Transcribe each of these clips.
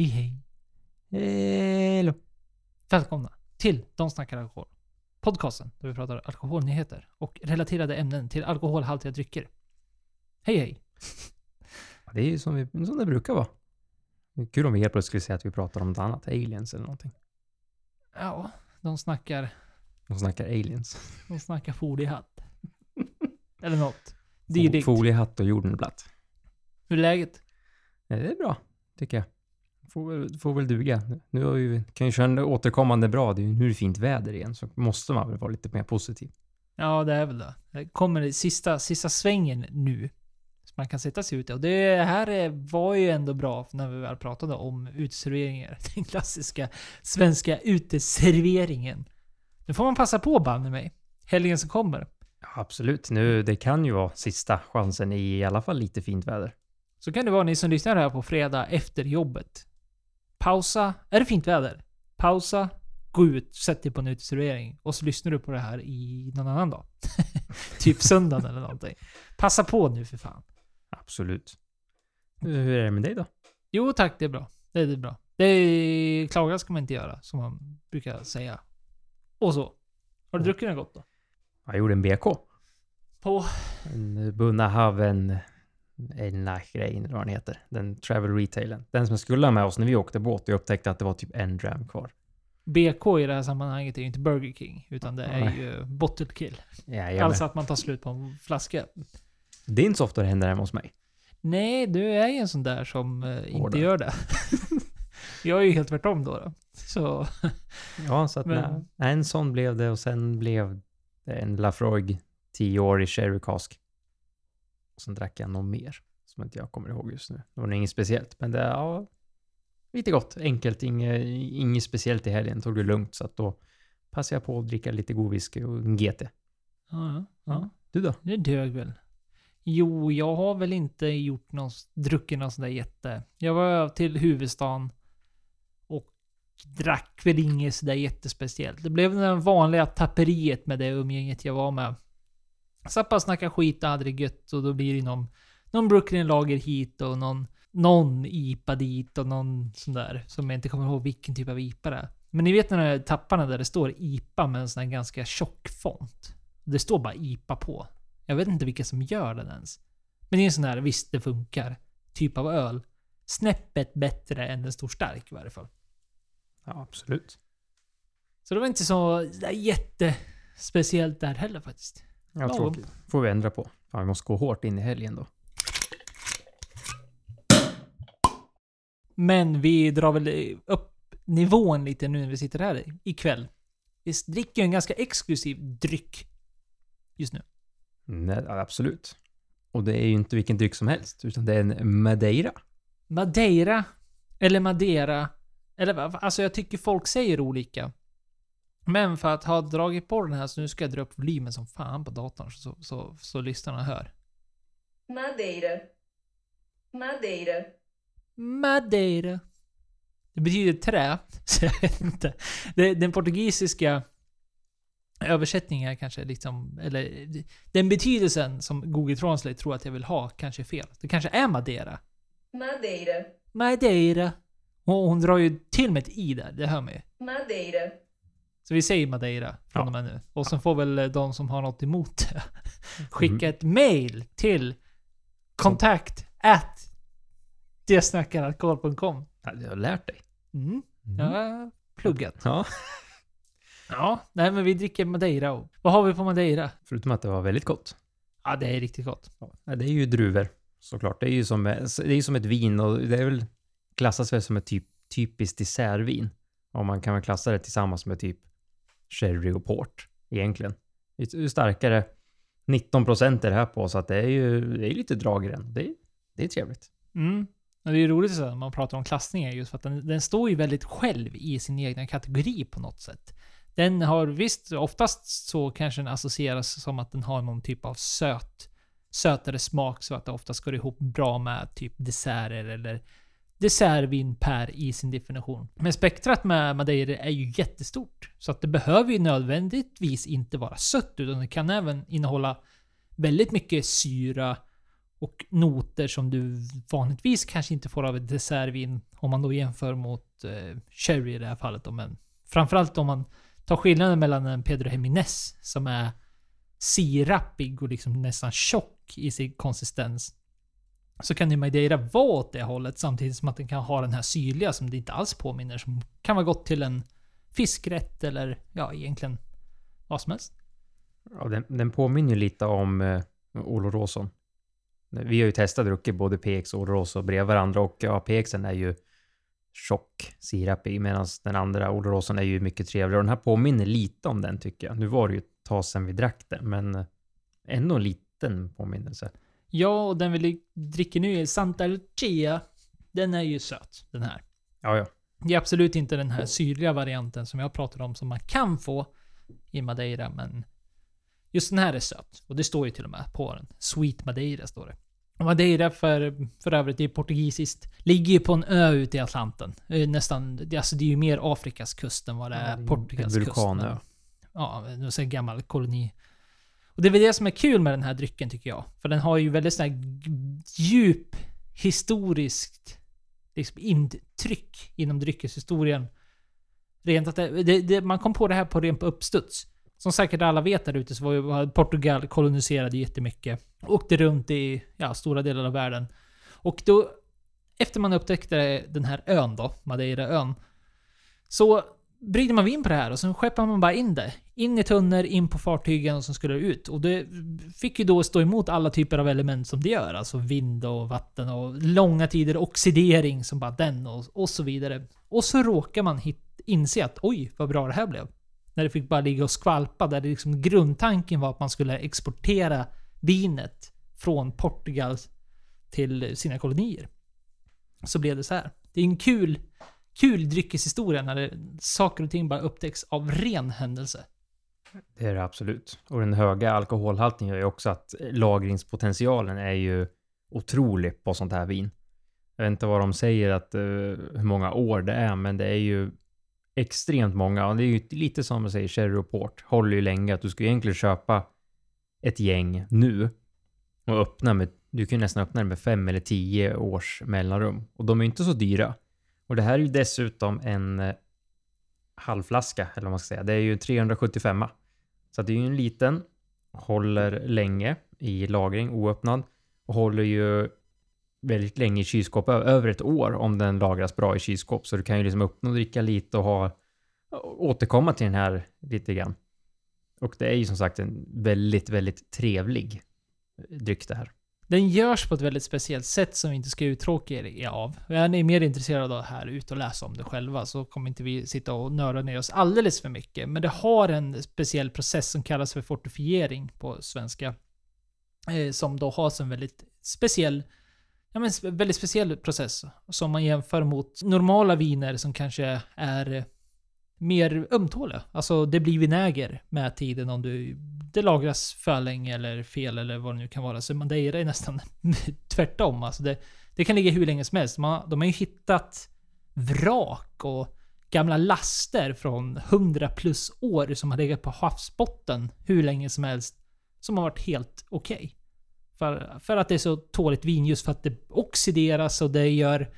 Hej hej. Hello. Välkomna till De snackar alkohol. Podcasten där vi pratar alkoholnyheter och relaterade ämnen till alkoholhaltiga drycker. Hej hej. Det är ju som, vi, som det brukar vara. Det är kul om vi helt plötsligt skulle säga att vi pratar om något annat. Aliens eller någonting. Ja, de snackar, De snackar aliens. de snackar foliehatt. Eller något. Dylikt. Foliehatt och jordenblatt. Hur är läget? Det är bra, tycker jag. Får väl, får väl duga. Nu har vi, kan ju köra en återkommande bra. Det är ju det fint väder igen, så måste man väl vara lite mer positiv. Ja, det är väl det. Det kommer i sista, sista svängen nu. Så man kan sätta sig ute. Och det här är, var ju ändå bra när vi väl pratade om uteserveringar. Den klassiska svenska uteserveringen. Nu får man passa på banne mig. Helgen som kommer. Ja, absolut. Nu, det kan ju vara sista chansen i i alla fall lite fint väder. Så kan det vara ni som lyssnar här på fredag efter jobbet. Pausa. Är det fint väder? Pausa. Gå ut, sätt dig på en uteservering. Och så lyssnar du på det här i någon annan dag. typ söndagen eller någonting. Passa på nu för fan. Absolut. Hur är det med dig då? Jo tack, det är bra. Det är bra. Det är, klaga ska man inte göra, som man brukar säga. Och så. Har du druckit något gott då? Jag gjorde en BK. På? En Bunna Haven en grej eller vad den heter. Den travel retailen. Den som skulle ha med oss när vi åkte båt. Jag upptäckte att det var typ en dram kvar. BK i det här sammanhanget är ju inte Burger King, utan det är ju Bottle Kill. Jajamän. Alltså att man tar slut på en flaska. Det är inte så ofta det händer hemma hos mig. Nej, du är ju en sån där som eh, inte Hårdare. gör det. jag är ju helt tvärtom då. då. Så, Ja, så att Men- nej, en sån blev det och sen blev det en Lafroig 10 år i Sherry Cask. Och sen drack jag något mer som inte jag kommer ihåg just nu. Det var inget speciellt, men det ja, lite gott. Enkelt, inget, inget speciellt i helgen. Tog det lugnt så att då passade jag på att dricka lite god whisky och en GT. ja, ja, ja. Du då? Det dög väl. Jo, jag har väl inte gjort någon, druckit någon sån där jätte... Jag var till huvudstaden och drack väl inget sådär jättespeciellt. Det blev det vanliga tapperiet med det umgänget jag var med. Och snackade skit och hade det gött och då blir det någon, någon Brooklyn Lager hit och någon, någon IPA dit och någon sån där som jag inte kommer ihåg vilken typ av IPA det är. Men ni vet den här tapparna där det står IPA med en sån här ganska tjock font. Det står bara IPA på. Jag vet inte vilka som gör den ens. Men det är en sån här, visst det funkar, typ av öl. Snäppet bättre än en stor stark i varje fall. Ja, absolut. Så det var inte så jättespeciellt där heller faktiskt. Ja, Lagom. tråkigt. Får vi ändra på. Fan, vi måste gå hårt in i helgen då. Men vi drar väl upp nivån lite nu när vi sitter här ikväll. Vi dricker ju en ganska exklusiv dryck just nu. Nej, absolut. Och det är ju inte vilken dryck som helst, utan det är en Madeira. Madeira. Eller Madeira. Eller alltså jag tycker folk säger olika. Men för att ha dragit på den här så nu ska jag dra upp volymen som fan på datorn så, så, så lyssnarna hör. Madeira. Madeira. Madeira. Det betyder trä, så jag vet inte. Det, den portugisiska översättningen kanske liksom, eller den betydelsen som Google Translate tror att jag vill ha kanske är fel. Det kanske är Madeira. Madeira. Madeira. Och hon drar ju till med ett i där, det hör man ju. Madeira. Så vi säger Madeira från Ja. och med nu. Och sen får väl eh, de som har något emot det skicka Mm. ett mail till kontakt at detsnackaralkohol.com. Ja, du har lärt dig. Mm. Mm. Jag har pluggat. Ja. Ja, nej men vi dricker Madeira. Och, vad har vi på Madeira? Förutom att det var väldigt gott. Ja, det är riktigt gott. Ja, det är ju druvor såklart. Det är ju som, det är som ett vin och det är väl klassas väl som ett typ, typiskt dessertvin. Och man kan väl klassa det tillsammans med typ sherry och port egentligen. Det är starkare. 19 procent är det här på så att det är ju det är lite drag i den. Det är, det är trevligt. Mm. Men det är ju roligt att när man pratar om klassningar just för att den, den står ju väldigt själv i sin egna kategori på något sätt. Den har visst, oftast så kanske den associeras som att den har någon typ av söt, sötare smak så att det oftast går ihop bra med typ desserter eller dessertvin per i sin definition. Men spektrat med Madeira är ju jättestort. Så att det behöver ju nödvändigtvis inte vara sött utan det kan även innehålla väldigt mycket syra Och noter som du vanligtvis kanske inte får av ett dessertvin om man då jämför mot eh, sherry i det här fallet. Då. Men framförallt om man tar skillnaden mellan en Pedro Jiménez som är sirapig och liksom nästan tjock i sin konsistens. Så kan ju Madeira vara åt det hållet samtidigt som att den kan ha den här syrliga som det inte alls påminner. Som kan vara gott till en fiskrätt eller ja, egentligen vad som helst. Ja, den, den påminner ju lite om eh, Oloroson. Vi har ju testat druckit både PX och Oloroso bredvid varandra och ja, PXen är ju tjock, sirap i medan den andra Oloroson är ju mycket trevligare. Och den här påminner lite om den tycker jag. Nu var det ju ett tag sedan vi drack den, men eh, ändå en liten påminnelse. Ja, och den vi dricker nu är Santa Lucia. Den är ju söt, den här. Ja, ja. Det är absolut inte den här syrliga varianten som jag pratade om som man kan få i Madeira, men just den här är söt. Och det står ju till och med på den. Sweet Madeira står det. Madeira för, för övrigt, är portugisiskt. Ligger ju på en ö ute i Atlanten. Nästan, det- alltså det är ju mer Afrikas kust än vad det Ja, är det är Portugals en kust. vulkanö. men- Ja, säger gammal koloni. Och det är väl det som är kul med den här drycken tycker jag. För den har ju väldigt sån här djup historiskt liksom intryck inom dryckeshistorien. Rent att det, det, det, man kom på det här på ren på uppstuds. Som säkert alla vet där ute så var ju Portugal koloniserade jättemycket. Åkte runt i ja, stora delar av världen. Och då, efter man upptäckte den här ön då, Madeiraön, så bryter man in på det här och sen skeppar man bara in det. In i tunnor, in på fartygen och sen skulle det ut. Och det fick ju då stå emot alla typer av element som det gör. Alltså vind och vatten och långa tider oxidering som bara den och, och så vidare. Och så råkar man hit, inse att oj, vad bra det här blev. När det fick bara ligga och skvalpa där det liksom grundtanken var att man skulle exportera vinet från Portugal till sina kolonier. Så blev det så här. Det är en kul, kul dryckeshistoria när det, saker och ting bara upptäcks av ren händelse. Det är det absolut. Och den höga alkoholhalten gör ju också att lagringspotentialen är ju otrolig på sånt här vin. Jag vet inte vad de säger att uh, hur många år det är, men det är ju extremt många. Och det är ju lite som man säger, sherry och port håller ju länge. Att du ska egentligen köpa ett gäng nu och öppna med, du kan ju nästan öppna det med fem eller tio års mellanrum. Och de är ju inte så dyra. Och det här är ju dessutom en eh, halvflaska, eller vad man ska säga. Det är ju 375. Så att det är ju en liten, håller länge i lagring oöppnad och håller ju väldigt länge i kylskåp, över ett år om den lagras bra i kylskåp. Så du kan ju liksom öppna och dricka lite och ha, återkomma till den här lite grann. Och det är ju som sagt en väldigt, väldigt trevlig dryck det här. Den görs på ett väldigt speciellt sätt som vi inte ska uttråka er av. Är ni mer intresserade av det här, ut och läsa om det själva, så kommer inte vi sitta och nörda ner oss alldeles för mycket. Men det har en speciell process som kallas för fortifiering på svenska. Eh, som då har en väldigt speciell, ja men väldigt speciell process. Som man jämför mot normala viner som kanske är eh, mer ömtåliga. Alltså det blir vinäger med tiden om du, det lagras för länge eller fel eller vad det nu kan vara. Så Madeira är nästan tvärtom. Alltså det, det kan ligga hur länge som helst. Man, de har ju hittat vrak och gamla laster från 100 plus år som har legat på havsbotten hur länge som helst. Som har varit helt okej. För, för att det är så tåligt vin just för att det oxideras och det gör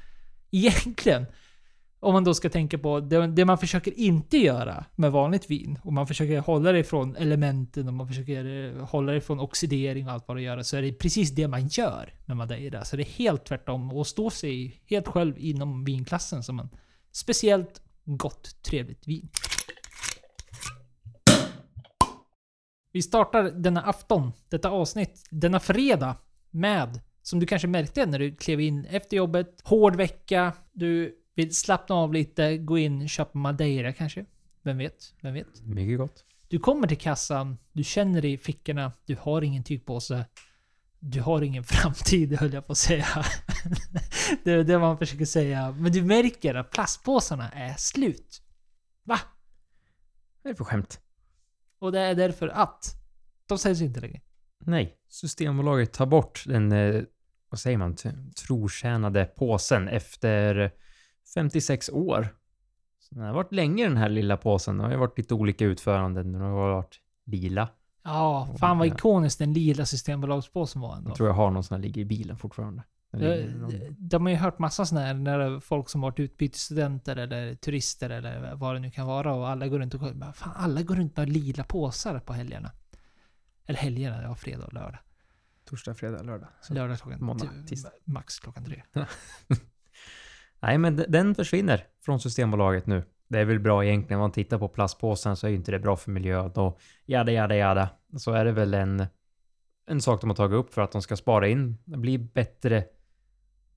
egentligen om man då ska tänka på det, det man försöker inte göra med vanligt vin och man försöker hålla det ifrån elementen och man försöker eh, hålla det ifrån oxidering och allt vad det gör så är det precis det man gör med Madeira. Så det är helt tvärtom och stå sig helt själv inom vinklassen som en speciellt gott, trevligt vin. Vi startar denna afton, detta avsnitt, denna fredag med, som du kanske märkte när du klev in efter jobbet, hård vecka, du vill slappna av lite, gå in, köpa Madeira kanske. Vem vet? Vem vet? Mycket gott. Du kommer till kassan, du känner i fickorna, du har ingen tygpåse. Du har ingen framtid höll jag på att säga. det är det man försöker säga. Men du märker att plastpåsarna är slut. Va? Vad är det för skämt? Och det är därför att de säljs inte längre. Nej, Systembolaget tar bort den, eh, vad säger man, trotjänade påsen efter 56 år. Så den har varit länge den här lilla påsen. Det har ju varit lite olika utföranden. Den har varit lila Ja, fan vad Ja. ikoniskt den lila Systembolagspåsen var ändå. Jag tror jag har någon sån här ligger i bilen fortfarande. Eh, någon- De har ju hört massa sådana här när folk som varit utbytesstudenter eller turister eller vad det nu kan vara och alla går runt och. Bara, Fan, alla går runt med lila påsar på helgerna. Eller helgerna, ja fredag och lördag. Torsdag, fredag, lördag. Så- Lördag klockan måndag, tisdag. max klockan tre. Nej, men den försvinner från Systembolaget nu. Det är väl bra egentligen. Om man tittar på plastpåsen så är ju inte det bra för miljön och jada, jada, jada. Så är det väl en, en sak de har tagit upp för att de ska spara in. Det blir bättre,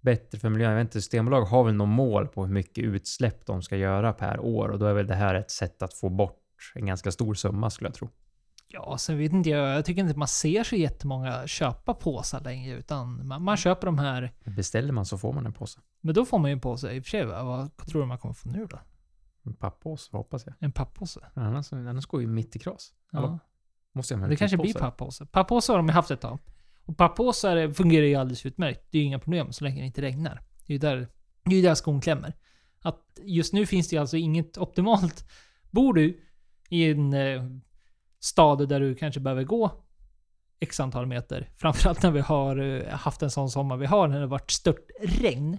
bättre för miljön. Jag vet inte, Systembolaget har väl något mål på hur mycket utsläpp de ska göra per år och då är väl det här ett sätt att få bort en ganska stor summa skulle jag tro. Ja, sen vet inte jag. Jag tycker inte man ser så jättemånga köpa påsar längre utan man, man köper de här. Beställer man så får man en påse. Men då får man ju en påse i och för sig. va? Vad tror du man kommer få nu då? En papppåse hoppas jag. En papppåse? Annars, annars går ju mitt i kras. Ja. Måste jag Det kanske blir tygpåse? papppåse. Papppåse har de ju haft ett tag. Och papppåsar eh, fungerar ju alldeles utmärkt. Det är ju inga problem så länge det inte regnar. Det är ju där, det är ju där skon klämmer. Att just nu finns det alltså inget optimalt. Bor du i en eh, stad där du kanske behöver gå x antal meter. Framförallt när vi har eh, haft en sån sommar vi har när det har varit stört regn.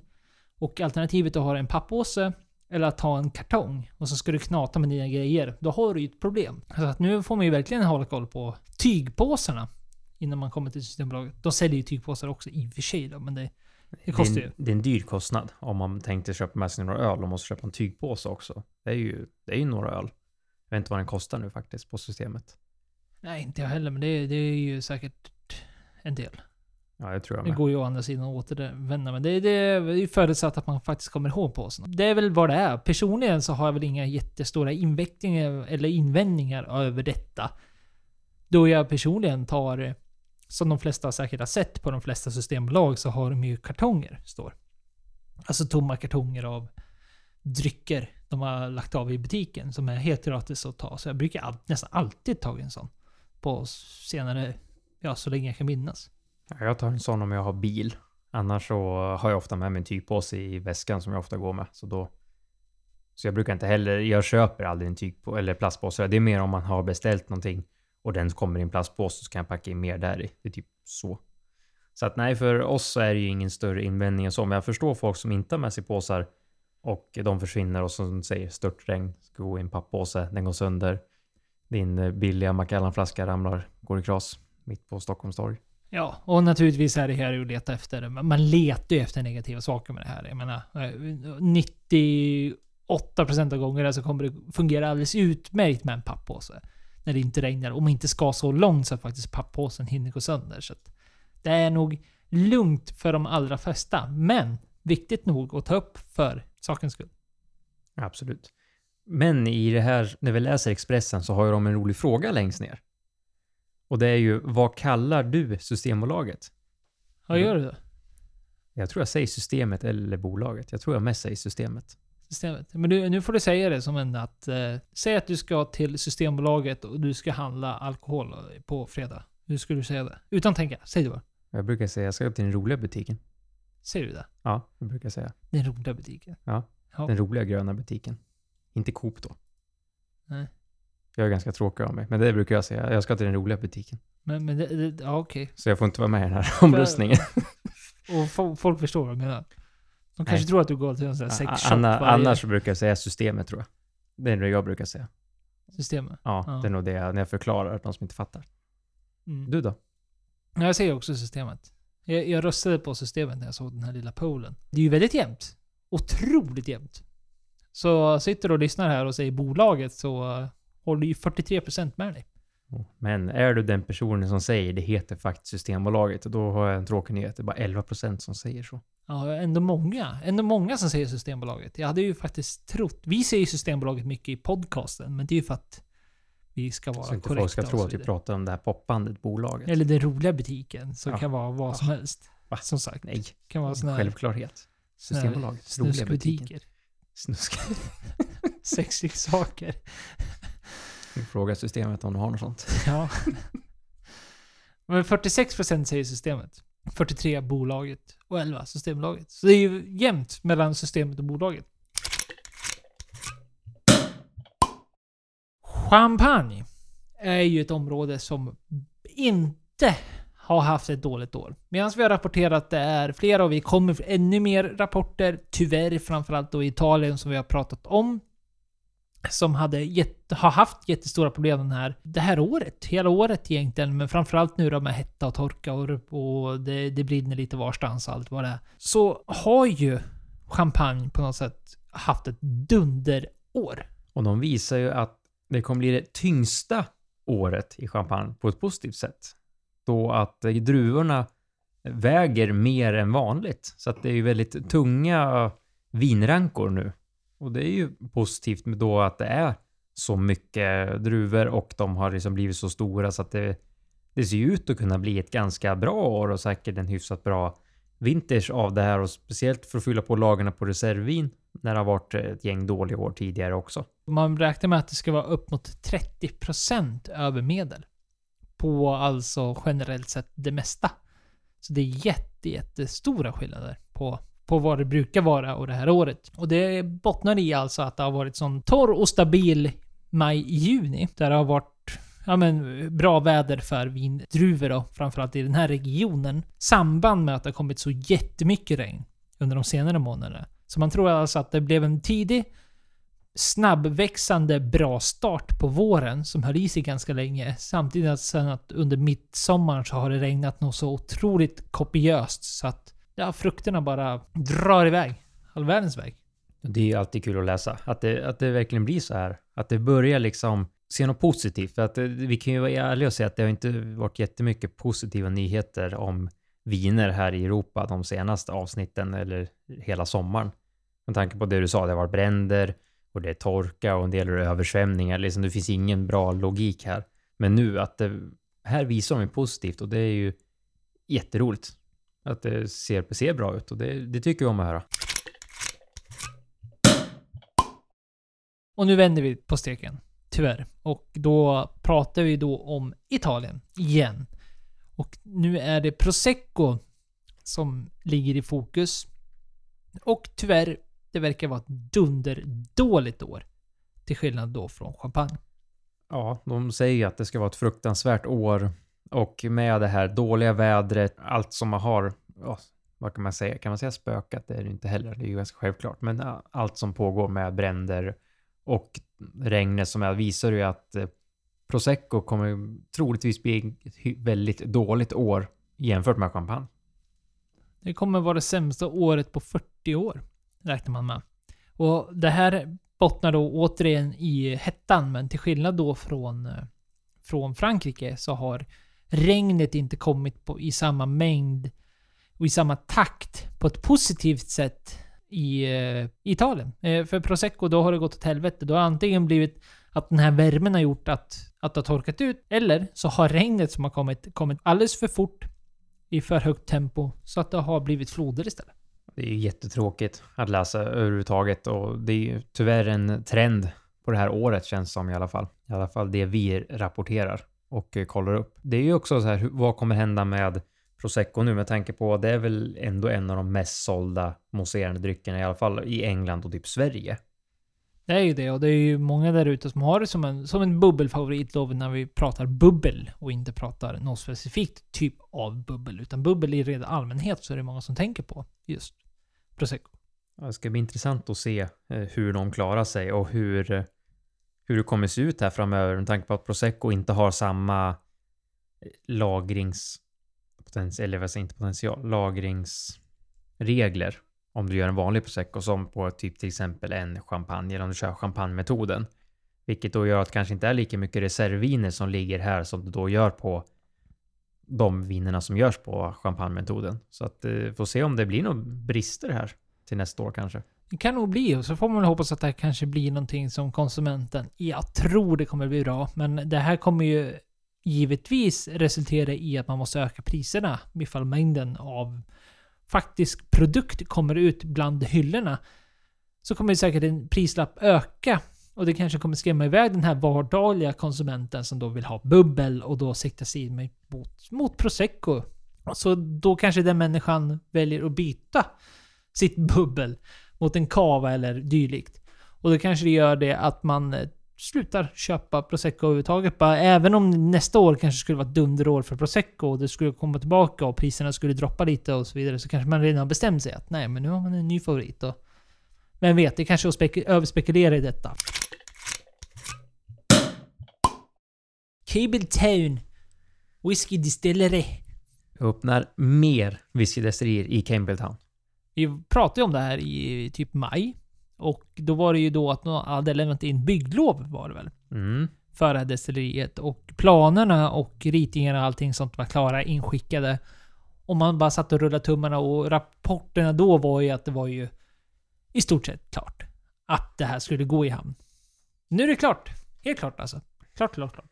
Och alternativet att ha en pappåse eller att ta en kartong och så ska du knata med dina grejer. Då har du ju ett problem. Så att nu får man ju verkligen hålla koll på tygpåsarna innan man kommer till Systembolaget. De säljer ju tygpåsar också i och för sig då, men det, det kostar det, ju. är, en- det är en dyr kostnad om man tänkte köpa med sig några öl och måste köpa en tygpåse också. Det är ju, det är ju några öl. Jag vet inte vad den kostar nu faktiskt på systemet. Nej, inte jag heller, men det, det är ju säkert en del. Ja, det tror jag Det med. går ju å andra sidan att återvända, men det, det är ju förutsatt att man faktiskt kommer ihåg påsen. Det är väl vad det är. Personligen så har jag väl inga jättestora inväckningar eller invändningar över detta. Då jag personligen tar, som de flesta säkert har sett på de flesta systembolag, så har de ju kartonger, står. Alltså tomma kartonger av drycker de har lagt av i butiken som är helt gratis att ta. Så jag brukar all, nästan alltid ta en sån. På senare, ja så länge jag kan minnas. Jag tar en sån om jag har bil. Annars så har jag ofta med mig en tygpåse i väskan som jag ofta går med. Så då... Så jag brukar inte heller... Jag köper aldrig en tygpåse eller plastpåse. Det är mer om man har beställt någonting och den kommer i en plastpåse så kan jag packa in mer där i. Det är typ så. Så att nej, för oss så är det ju ingen större invändning än så. Men jag förstår folk som inte har med sig påsar och de försvinner och som säger störtregn, ska gå i en pappåse, den går sönder. Din eh, billiga Macallan-flaska ramlar, går i kras mitt på Stockholms torg. Ja, och naturligtvis är det här att leta efter. Man letar ju efter negativa saker med det här. Jag menar, eh, 98% av gångerna så kommer det fungera alldeles utmärkt med en pappåse. När det inte regnar. Om man inte ska så långt så att faktiskt papppåsen hinner gå sönder. Så att det är nog lugnt för de allra flesta. Men viktigt nog att ta upp för sakens skull. Absolut. Men i det här, när vi läser Expressen så har ju de en rolig fråga längst ner. Och det är ju, vad kallar du Systembolaget? Ja, gör du det? Jag tror jag säger systemet eller bolaget. Jag tror jag mest säger systemet. Systemet. Men du, nu får du säga det som en att... Eh, säg att du ska till Systembolaget och du ska handla alkohol på fredag. Hur skulle du säga det? Utan tänka. Säg det bara. Jag brukar säga, jag ska till den roliga butiken. Säger du det? Ja, det brukar jag säga. Den roliga butiken. Ja, Ja. Den roliga gröna butiken. Inte Coop då. Nej. Jag är ganska tråkig av mig, men det brukar jag säga. Jag ska till den roliga butiken. Men, men det, det, ja okej. Så jag får inte vara med i den här omröstningen. Och fo- folk förstår vad jag menar. De kanske Nej. tror att du går till en sån här sexshop Anna, varje annars brukar jag säga systemet tror jag. Det är det jag brukar säga. systemet. Ja, Ja. det är nog det jag, när jag förklarar de som inte fattar. Mm. Du då? Ja, Jag säger också systemet. Jag, jag röstade på systemet när jag såg den här lilla pollen. Det är ju väldigt jämnt. Otroligt jämnt. Så sitter du och lyssnar här och säger bolaget så uh, håller ju 43% med dig. Men är du den personen som säger det heter faktiskt Systembolaget, då har jag en tråkig nyhet. Det är bara 11% som säger så. Ja, ändå många. Ändå många som säger Systembolaget. Jag hade ju faktiskt trott... Vi säger Systembolaget mycket i podcasten, men det är ju för att vi ska vara Så inte korrekta folk ska tro att vi pratar om det här popbandet, bolaget. Eller den roliga butiken, som Ja. kan vara vad som helst. Va? Som sagt. Nej, kan vara såna här självklarhet. Systembolaget, snuskbutiker. Snusk. Sexleksaker. Fråga systemet om de har något sånt. Ja. Men 46% säger systemet. 43 bolaget och 11 Systembolaget. Så det är ju jämnt mellan systemet och bolaget. Champagne är ju ett område som inte har haft ett dåligt år. Medan vi har rapporterat att det är flera och vi kommer ännu mer rapporter, tyvärr framförallt då i Italien som vi har pratat om. Som hade jätte, har haft jättestora problem den här, det här året. Hela året egentligen. Men framförallt nu då med hetta och torka och, och det, det brinner lite varstans och allt vad det är. Så har ju champagne på något sätt haft ett dunderår. Och de visar ju att det kommer bli det tyngsta året i champagne på ett positivt sätt. Då att druvorna väger mer än vanligt. Så att det är ju väldigt tunga vinrankor nu. Och det är ju positivt med då att det är så mycket druvor och de har liksom blivit så stora så att det, det ser ut att kunna bli ett ganska bra år och säkert en hyfsat bra vintage av det här och speciellt för att fylla på lagarna på reservvin när det har varit ett gäng dåliga år tidigare också. Man räknar med att det ska vara upp mot 30% över medel. På alltså generellt sett det mesta. Så det är jätte, jättestora skillnader på, på vad det brukar vara och det här året. Och det bottnar i alltså att det har varit sån torr och stabil maj-juni. Där det har varit ja, men, bra väder för vindruvor då, framförallt i den här regionen. Samband med att det har kommit så jättemycket regn under de senare månaderna. Så man tror alltså att det blev en tidig, snabbväxande bra start på våren som höll i sig ganska länge. Samtidigt sen att under midsommar så har det regnat något så otroligt kopiöst så att ja, frukterna bara drar iväg. All världens väg. Det är ju alltid kul att läsa. Att det, att det verkligen blir så här. Att det börjar liksom se något positivt. För att eh, vi kan ju vara ärliga och säga att det har inte varit jättemycket positiva nyheter om viner här i Europa de senaste avsnitten eller hela sommaren. Med tanke på det du sa, det har varit bränder och det är torka och en del är översvämningar. Liksom, det finns ingen bra logik här. Men nu att det, här visar de positivt och det är ju jätteroligt. Att det ser, ser bra ut och det, det tycker vi om att höra. Och nu vänder vi på steken. Tyvärr. Och då pratar vi då om Italien igen. Och nu är det Prosecco som ligger i fokus. Och tyvärr, det verkar vara ett dunderdåligt år. Till skillnad då från champagne. Ja, de säger ju att det ska vara ett fruktansvärt år och med det här dåliga vädret, allt som man har, ja, vad kan man säga? Kan man säga spökat? Det är det inte heller, det är ju ganska självklart. Men allt som pågår med bränder och regnet som är visar ju att eh, Prosecco kommer troligtvis bli ett väldigt dåligt år jämfört med champagne. Det kommer vara det sämsta året på 40 år, räknar man med. Och det här bottnar då återigen i hettan, men till skillnad då från, eh, från Frankrike så har regnet inte kommit på, i samma mängd och i samma takt på ett positivt sätt i eh, Italien. Eh, för Prosecco, då har det gått åt helvete. Då har antingen blivit att den här värmen har gjort att, att det har torkat ut, eller så har regnet som har kommit, kommit alldeles för fort i för högt tempo så att det har blivit floder istället. Det är ju jättetråkigt att läsa överhuvudtaget och det är ju tyvärr en trend på det här året känns som i alla fall. I alla fall det vi rapporterar och eh, kollar upp. Det är ju också så här, vad kommer hända med Prosecco nu med tanke på att det är väl ändå en av de mest sålda mousserande dryckerna i alla fall i England och typ Sverige. Det är ju det och det är ju många där ute som har det som en, som en bubbelfavorit då när vi pratar bubbel och inte pratar något specifikt typ av bubbel. Utan bubbel i red allmänhet så är det många som tänker på just Prosecco. Ja, Det ska bli intressant att se eh, hur de klarar sig och hur, hur det kommer se ut här framöver med tanke på att Prosecco inte har samma eh, lagrings lagringspotential, eller vad säger jag, inte potential, lagringsregler om du gör en vanlig Prosecco som på typ till exempel en champagne eller om du kör champagnemetoden. Vilket då gör att det kanske inte är lika mycket reservviner som ligger här som du då gör på de vinerna som görs på champagnemetoden. Så att eh, får se om det blir några brister här till nästa år kanske. Det kan nog bli och så får man hoppas att det här kanske blir någonting som konsumenten, jag tror det kommer bli bra, men det här kommer ju givetvis resultera i att man måste öka priserna ifall mängden av faktisk produkt kommer ut bland hyllorna. Så kommer säkert en prislapp öka och det kanske kommer skrämma iväg den här vardagliga konsumenten som då vill ha bubbel och då siktar sig mot, mot prosecco. Så då kanske den människan väljer att byta sitt bubbel mot en kava eller dylikt. Och då kanske det gör det att man slutar köpa prosecco överhuvudtaget. Bara, även om nästa år kanske skulle vara ett dunderår för prosecco och det skulle komma tillbaka och priserna skulle droppa lite och så vidare så kanske man redan har bestämt sig att nej, men nu har man en ny favorit. Och, vem vet, det kanske är att spek- överspekulera i detta. Cable Town Whiskey Distillery. Öppnar mer whiskydestillerier i Campbelltown. Vi pratade ju om det här i typ maj. Och då var det ju då att någon hade lämnat in bygglov var det väl? Mm. För det här destilleriet. Och planerna och ritningarna och allting sånt var klara, inskickade. Och man bara satt och rullade tummarna och rapporterna då var ju att det var ju i stort sett klart. Att det här skulle gå i hamn. Nu är det klart. Helt klart alltså. Klart, klart, klart.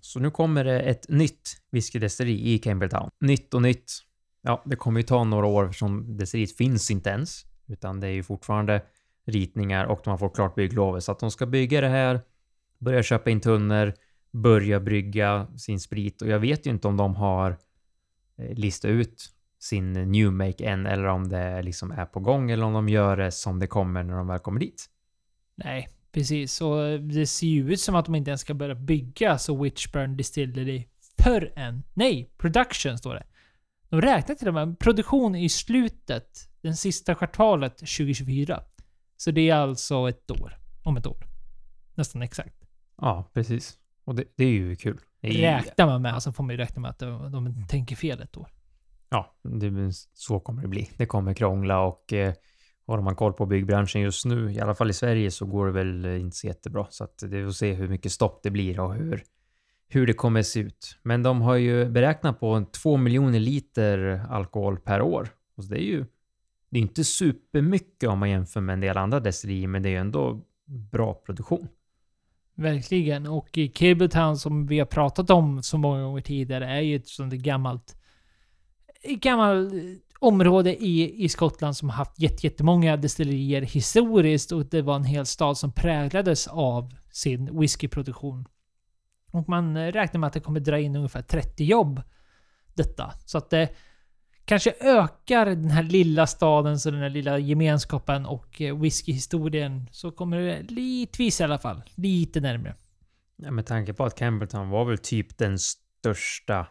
Så nu kommer det ett nytt whiskydestilleri i Campbelltown. Nytt och nytt. Ja, det kommer ju ta några år eftersom destilleriet finns inte ens. Utan det är ju fortfarande ritningar och de har fått klart bygglovet. Så att de ska bygga det här, börja köpa in tunnor, börja brygga sin sprit. Och jag vet ju inte om de har eh, listat ut sin new make än eller om det liksom är på gång eller om de gör det som det kommer när de väl kommer dit. Nej, precis. Och eh, det ser ju ut som att de inte ens ska börja bygga så Witchburn Distillery förrän... Nej, production står det. De räknar till och med produktion i slutet, den sista kvartalet 2024. Så det är alltså ett år. Om ett år. Nästan exakt. Ja, precis. Och det, det är ju kul. Det är Räknar man med, så får man ju räkna med att de, de tänker fel ett år. Ja, det, så kommer det bli. Det kommer krångla och eh, har man koll på byggbranschen just nu, i alla fall i Sverige, så går det väl eh, inte så jättebra. Så att det är att se hur mycket stopp det blir och hur, hur det kommer se ut. Men de har ju beräknat på 2 miljoner liter alkohol per år. Och det är ju det är inte supermycket om man jämför med en del andra destillerier, men det är ju ändå bra produktion. Verkligen. Och i Cabletown som vi har pratat om så många gånger tidigare är ju ett sånt där gammalt... Ett gammalt eh, område i, i Skottland som har haft jättemånga destillerier historiskt och det var en hel stad som präglades av sin whiskyproduktion. Och man räknar med att det kommer dra in ungefär 30 jobb detta. Så att det kanske ökar den här lilla stadens och den här lilla gemenskapen och eh, whiskyhistorien så kommer det litvis i alla fall lite närmre. Ja, med tanke på att Campbelltown var väl typ den största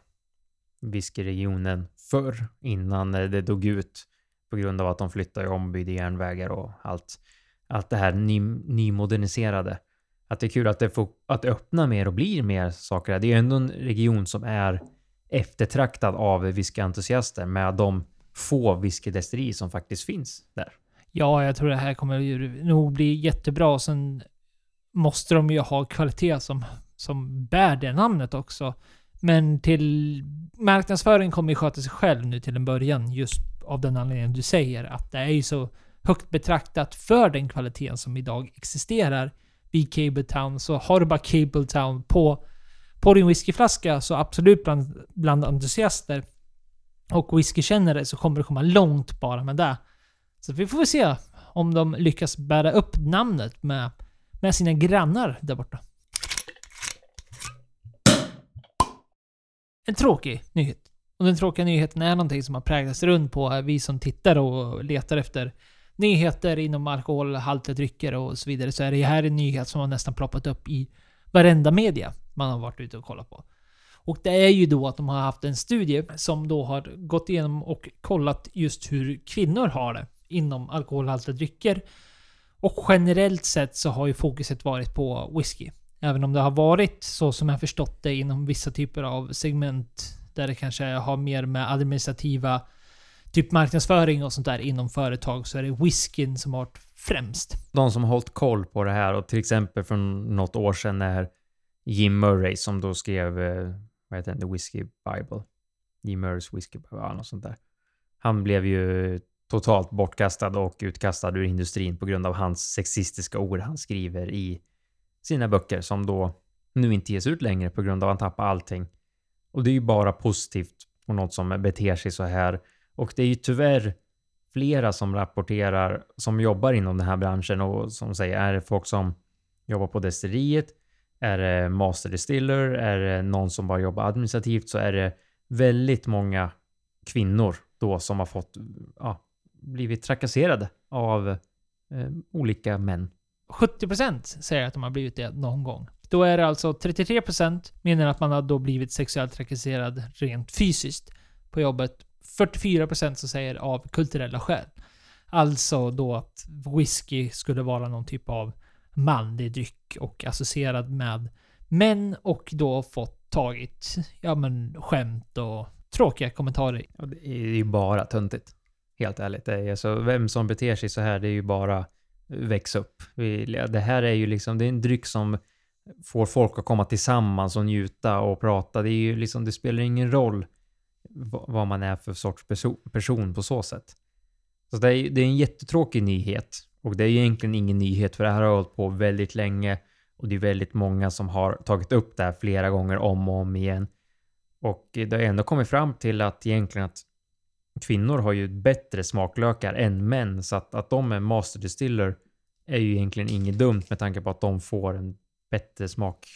whiskyregionen förr innan eh, det dog ut på grund av att de flyttade och ombyggde järnvägar och allt. Allt det här ny, nymoderniserade. Att det är kul att det, får, att det öppnar mer och blir mer saker. Det är ju ändå en region som är eftertraktad av whiskyentusiaster med de få whiskydestillerier som faktiskt finns där. Ja, jag tror det här kommer ju nog bli jättebra. Sen måste de ju ha kvalitet som, som bär det namnet också. Men till marknadsföring kommer ju sköta sig själv nu till en början. Just av den anledningen du säger. Att det är ju så högt betraktat för den kvaliteten som idag existerar vid Cabletown. Så har du bara Cabletown på, på din whiskyflaska så absolut bland, bland entusiaster och whiskykännare så kommer det komma långt bara med det. Så vi får väl se om de lyckas bära upp namnet med, med sina grannar där borta. En tråkig nyhet. Och den tråkiga nyheten är någonting som har präglats runt på eh, vi som tittar och letar efter nyheter inom alkoholhaltiga drycker och så vidare. Så är det här en nyhet som har nästan ploppat upp i varenda media man har varit ute och kollat på. Och det är ju då att de har haft en studie som då har gått igenom och kollat just hur kvinnor har det inom alkoholhaltiga drycker. Och generellt sett så har ju fokuset varit på whisky. Även om det har varit så som jag förstått det inom vissa typer av segment där det kanske har mer med administrativa typ marknadsföring och sånt där inom företag så är det whiskyn som har varit främst. De som har hållit koll på det här och till exempel från något år sedan när Jim Murray som då skrev, eh, vad heter den, The Whiskey Bible. Jim Murrays Whiskey Bible, ja, något sånt där. Han blev ju totalt bortkastad och utkastad ur industrin på grund av hans sexistiska ord han skriver i sina böcker som då nu inte ges ut längre på grund av att han tappar allting. Och det är ju bara positivt och något som beter sig så här. Och det är ju tyvärr flera som rapporterar som jobbar inom den här branschen och som säger är det folk som jobbar på destilleriet? Är det master distiller? Är det någon som bara jobbar administrativt? Så är det väldigt många kvinnor då som har fått ja, blivit trakasserade av eh, olika män. 70% säger att de har blivit det någon gång. Då är det alltså 33% menar att man har då blivit sexuellt trakasserad rent fysiskt på jobbet. 44% som säger av kulturella skäl. Alltså då att whisky skulle vara någon typ av manlig dryck och associerad med män och då fått tagit, ja men skämt och tråkiga kommentarer. Ja, det är ju bara töntigt. Helt ärligt. Det är alltså, vem som beter sig så här, det är ju bara väx upp. Det här är ju liksom, det är en dryck som får folk att komma tillsammans och njuta och prata. Det är ju liksom, det spelar ingen roll vad man är för sorts person på så sätt. Så det är, det är en jättetråkig nyhet. Och det är ju egentligen ingen nyhet för det här har hållit på väldigt länge. Och det är väldigt många som har tagit upp det här flera gånger om och om igen. Och det har ändå kommit fram till att egentligen att kvinnor har ju bättre smaklökar än män. Så att, att de är master distiller är ju egentligen inget dumt med tanke på att de får en bättre, smak,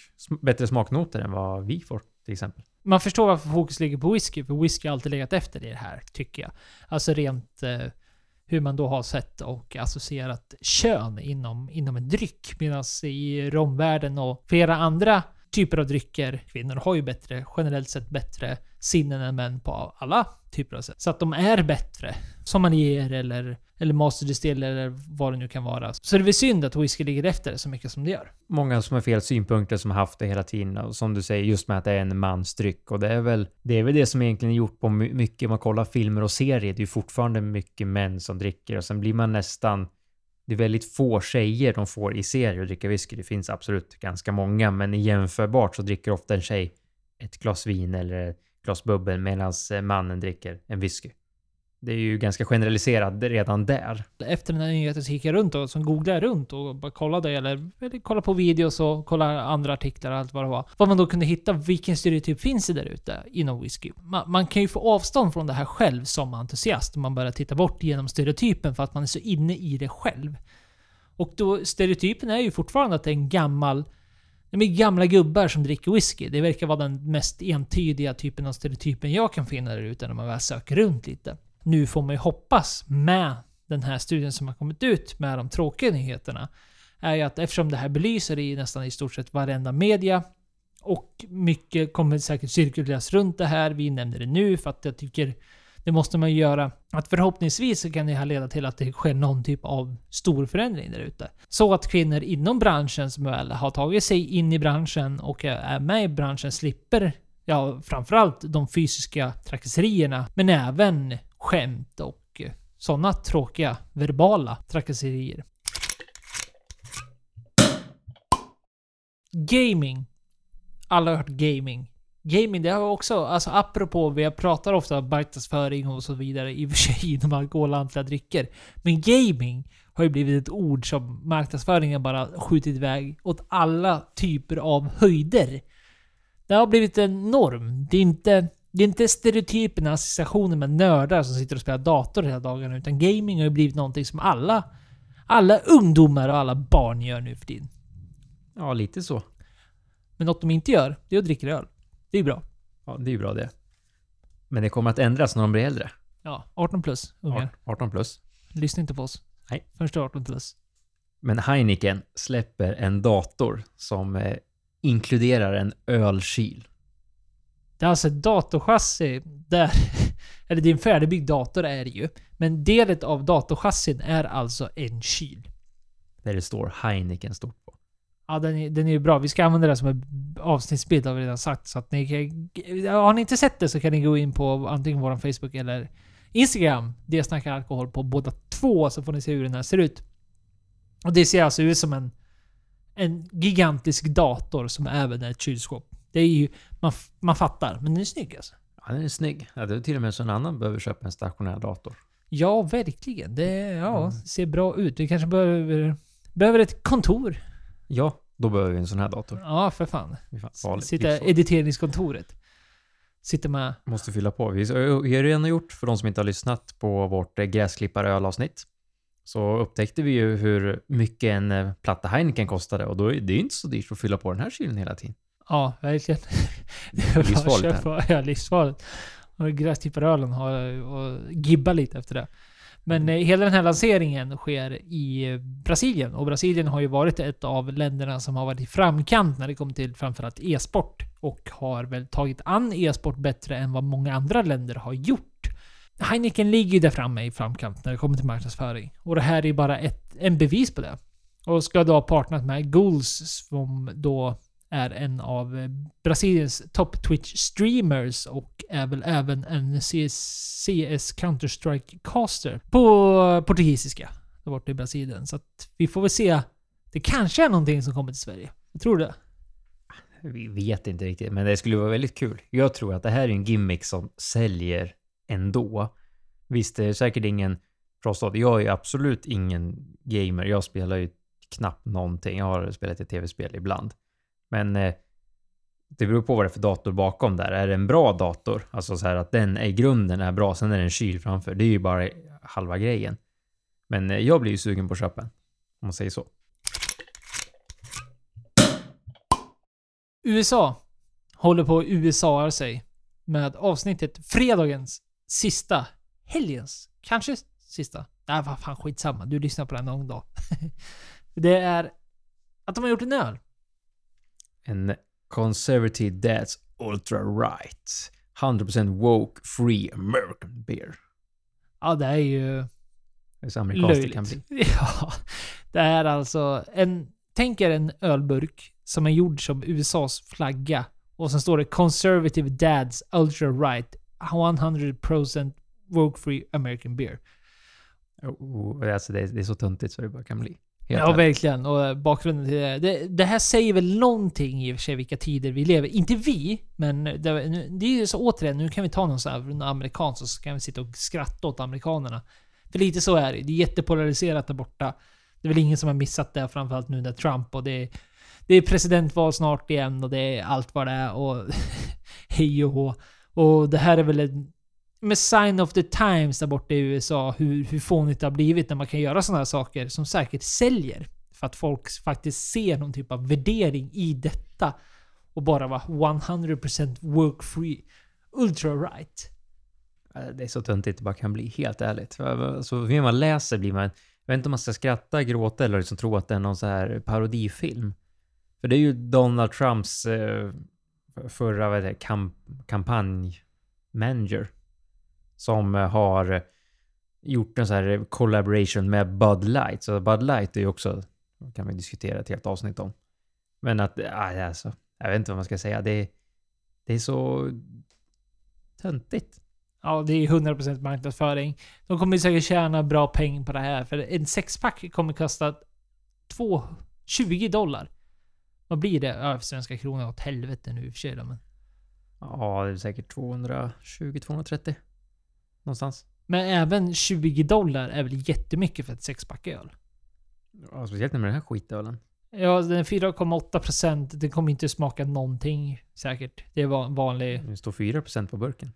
bättre smaknoter än vad vi får till exempel. Man förstår varför fokus ligger på whisky, för whisky har alltid legat efter i det här, tycker jag. Alltså rent eh, hur man då har sett och associerat kön inom, inom en dryck. Medan i romvärlden och flera andra typer av drycker, kvinnor har ju bättre, generellt sett bättre sinnen än män på alla typer av sätt. Så att de är bättre. som man ger eller, eller masterdistill eller vad det nu kan vara. Så det är väl synd att whisky ligger efter så mycket som det gör. Många som har fel synpunkter som har haft det hela tiden och som du säger just med att det är en mansdryck och det är väl det är väl det som egentligen är gjort på mycket. Om man kollar filmer och serier, det är ju fortfarande mycket män som dricker och sen blir man nästan det är väldigt få tjejer de får i serier att dricka whisky. Det finns absolut ganska många, men jämförbart så dricker ofta en tjej ett glas vin eller ett glas bubbel medan eh, mannen dricker en whisky. Det är ju ganska generaliserat redan där. efter den här nyheten så gick jag runt och så googlade jag runt och bara kollade eller, eller kollade på videos och kollade andra artiklar och allt vad det var. Vad man då kunde hitta, vilken stereotyp finns det där ute inom whisky? Man, man kan ju få avstånd från det här själv som entusiast om man börjar titta bort genom stereotypen för att man är så inne i det själv. Och då, stereotypen är ju fortfarande att det är en gammal det är gamla gubbar som dricker whisky. Det verkar vara den mest entydiga typen av stereotypen jag kan finna där ute när man väl söker runt lite. Nu får man ju hoppas med den här studien som har kommit ut med de tråkiga nyheterna är ju att eftersom det här belyser i nästan i stort sett varenda media och mycket kommer säkert cirkuleras runt det här. Vi nämner det nu för att jag tycker det måste man ju göra. Att förhoppningsvis så kan det här leda till att det sker någon typ av stor förändring där ute. Så att kvinnor inom branschen som väl har tagit sig in i branschen och är med i branschen slipper ja, framförallt de fysiska trakasserierna, men även skämt och eh, sådana tråkiga verbala trakasserier. Gaming. Alla har hört gaming. Gaming, det har också, alltså apropå, vi pratar ofta om marknadsföring och så vidare, i och för sig inom alkoholhaltiga drycker. Men gaming har ju blivit ett ord som marknadsföringen bara skjutit iväg åt alla typer av höjder. Det har blivit en norm. Det är inte, det är inte stereotyperna, associationen med nördar som sitter och spelar dator hela dagarna, utan gaming har ju blivit någonting som alla, alla ungdomar och alla barn gör nu för tiden. Ja, lite så. Men något de inte gör, det är att dricka öl. Det är bra. Ja, det är ju bra det. Men det kommer att ändras när de blir äldre. Ja, 18 plus ungar. 18 plus. Lyssna inte på oss. Nej. Först du är 18 plus. Men Heineken släpper en dator som eh, inkluderar en ölkyl. Det är alltså ett datorchassi där... Eller en färdigbyggd dator är det ju. Men delet av datorchassin är alltså en kyl. Där det står Heineken stort på. Ja, den är, den är ju bra. Vi ska använda det som en avsnittsbild har vi redan sagt. Så att ni kan, Har ni inte sett det så kan ni gå in på antingen vår Facebook eller Instagram. Det snackar alkohol på båda två så får ni se hur den här ser ut. Och det ser alltså ut som en, en gigantisk dator som även är ett kylskåp. Det är ju... Man, man fattar, men den är snygg alltså. Ja, den är snygg. Ja, det är till och med så en annan behöver köpa en stationär dator. Ja, verkligen. Det ja, Mm. ser bra ut. Vi kanske behöver, behöver ett kontor. Ja, då behöver vi en sån här dator. Ja, för fan. Fan. Sitta Livsfarligt. editeringskontoret. Sitter med... Måste fylla på. Vi har ju redan gjort, för de som inte har lyssnat på vårt eh, gräsklipparöl-avsnitt, så upptäckte vi ju hur mycket en eh, platta Heineken kostade och då är det inte så dyrt att fylla på den här kylen hela tiden. Ja, verkligen. livsfarligt köpa- Ja, livsfarligt. Och gräsklipparölen har och gibba lite efter det. Men eh, hela den här lanseringen sker i eh, Brasilien och Brasilien har ju varit ett av länderna som har varit i framkant när det kommer till framförallt e-sport och har väl tagit an e-sport bättre än vad många andra länder har gjort. Heineken ligger ju där framme i framkant när det kommer till marknadsföring. Och det här är bara ett, en bevis på det. Och ska då ha partnerat med Ghouls som då är en av eh, Brasiliens top Twitch-streamers och är väl även en CS, Counter-Strike caster på portugisiska. Där borta i Brasilien. Så att vi får väl se. Det kanske är någonting som kommer till Sverige. Jag tror det. Vi vet inte riktigt, men det skulle vara väldigt kul. Jag tror att det här är en gimmick som säljer ändå. Visst, det är säkert ingen prostat. Jag är ju absolut ingen gamer. Jag spelar ju knappt någonting. Jag har spelat ett tv-spel ibland. Men eh, det beror på vad det är för dator bakom där. Är det en bra dator, alltså så här att den i grunden är bra, sen är det en kyl framför. Det är ju bara halva grejen. Men eh, jag blir ju sugen på att köpa en. Om man säger så. USA håller på att USA sig med avsnittet fredagens sista, helgens, kanske sista. Nej, vad fan skitsamma. Du lyssnar på den någon dag. det är att de har gjort en öl. En Conservative Dads Ultra Right. 100% woke free American beer. Ja, det är ju Det är så amerikanskt det kan löjligt. bli. Ja. Det är alltså en... Tänk er en ölburk som är gjord som USAs flagga. Och sen står det Conservative Dads Ultra Right 100% woke free American beer. Oh, alltså det, är, det är så töntigt så det bara kan bli. Helt Ja, verkligen. Och eh, bakgrunden till det, det. Det här säger väl någonting i och för sig vilka tider vi lever Inte vi, men det, det är ju så återigen, nu kan vi ta någon sån här och så kan vi sitta och skratta åt amerikanerna. För lite så är det. Det är jättepolariserat där borta. Det är väl ingen som har missat det, framförallt nu när Trump och det är, det är presidentval snart igen och det är allt vad det är och hej och hå. Och det här är väl en med sign of the times där borta i USA, hur, hur fånigt det har blivit när man kan göra sådana här saker som säkert säljer. För att folk faktiskt ser någon typ av värdering i detta. Och bara vara 100% work free. Ultra right. Äh, det är så töntigt det bara kan bli, helt ärligt. Så ju man läser blir man... Jag vet inte om man ska skratta, gråta eller liksom tro att det är någon så här parodifilm. För det är ju Donald Trumps eh, förra vad heter det, kamp, kampanjmanager som eh, har gjort en så här collaboration med Bud Light. Så Bud Light är ju också, kan vi diskutera ett helt avsnitt om. Men att, alltså, jag vet inte vad man ska säga. Det, det är så töntigt. Ja, det är 100% marknadsföring. De kommer ju säkert tjäna bra pengar på det här. För en sexpack kommer kosta 2, 20 dollar. Vad blir det? Ja, svenska kronor åt helvete nu i och för sig då, men. Ja, det är säkert 220-230. Någonstans. Men även 20 dollar är väl jättemycket för ett sexpack öl? Ja, speciellt med den här skitölen. Ja, den är 4,8%. Den kommer inte smaka någonting säkert. Det en vanlig... Det står 4% på burken.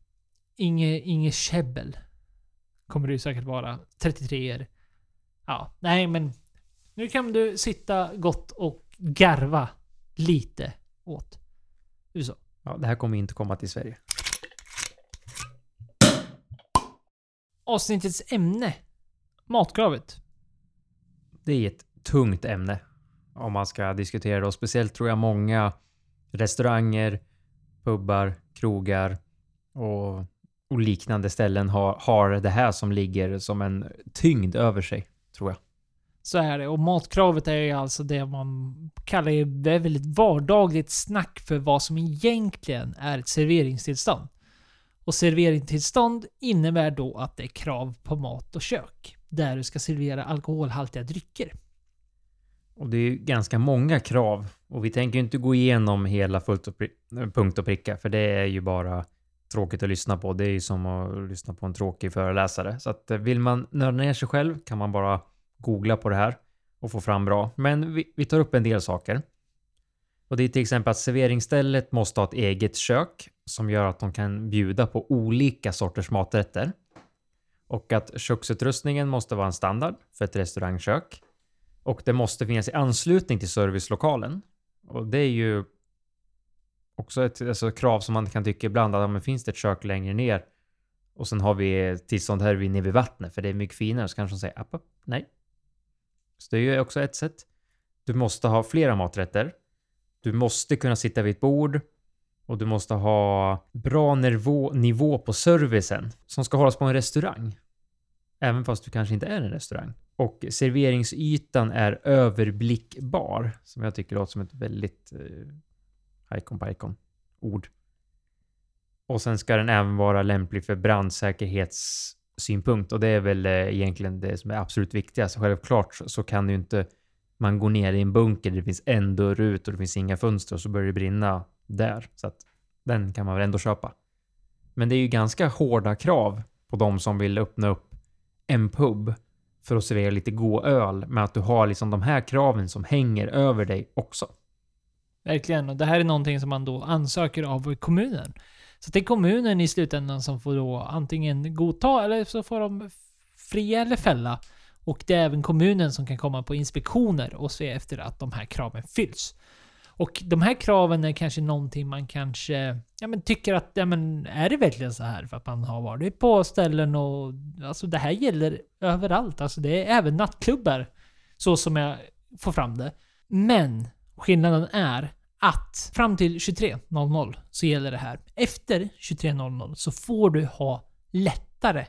Inge, inge käbbel. Kommer det ju säkert vara. 33 er. Ja, nej men. Nu kan du sitta gott och garva lite åt USA. Ja, det här kommer inte komma till Sverige. Avsnittets ämne. Matkravet. Det är ett tungt ämne om man ska diskutera det och speciellt tror jag många restauranger, pubbar, krogar och, och liknande ställen har, har det här som ligger som en tyngd över sig, tror jag. Så är det. Och matkravet är ju alltså det man kallar ju, det är väl ett vardagligt snack för vad som egentligen är ett serveringstillstånd. Och serveringstillstånd innebär då att det är krav på mat och kök. Där du ska servera alkoholhaltiga drycker. Och det är ju ganska många krav och vi tänker ju inte gå igenom hela fullt och punkt och pricka för det är ju bara tråkigt att lyssna på. Det är ju som att lyssna på en tråkig föreläsare. Så att eh, vill man nörda ner sig själv kan man bara googla på det här och få fram bra. Men vi, vi tar upp en del saker. Och det är till exempel att serveringsstället måste ha ett eget kök som gör att de kan bjuda på olika sorters maträtter. Och att köksutrustningen måste vara en standard för ett restaurangkök. Och det måste finnas i anslutning till servicelokalen. Och det är ju också ett alltså, krav som man kan tycka ibland att ja, men finns det ett kök längre ner Och sen har vi tillstånd här vid nere vid vattnet för det är mycket finare. Så kanske de säger app, app, nej. Så det är ju också ett sätt. Du måste ha flera maträtter. Du måste kunna sitta vid ett bord. Och du måste ha bra nivå, nivå på servicen som ska hållas på en restaurang. Även fast du kanske inte är en restaurang. Och serveringsytan är överblickbar. Som jag tycker låter som ett väldigt eh, på icon. ord. Och sen ska den även vara lämplig för brandsäkerhetssynpunkt och det är väl eh, egentligen det som är absolut viktigast. Självklart så- så kan du inte man går ner i en bunker där det finns en dörr ut och det finns inga fönster och så börjar det brinna där. Så att den kan man väl ändå köpa. Men det är ju ganska hårda krav på de som vill öppna upp en pub för att servera lite god öl med att du har liksom de här kraven som hänger över dig också. Verkligen. Och det här är någonting som man då ansöker av kommunen. Så det är kommunen i slutändan som får då antingen godta eller så får de fria eller fälla. Och det är även kommunen som kan komma på inspektioner och se efter att de här kraven fylls. Och de här kraven är kanske någonting man kanske ja, men tycker att, ja men är det verkligen så här? För att man har varit på ställen och alltså det här gäller överallt. Alltså det är även nattklubbar. Så som jag får fram det. Men skillnaden är att fram till 23.00 så gäller det här. Efter 23.00 så får du ha lättare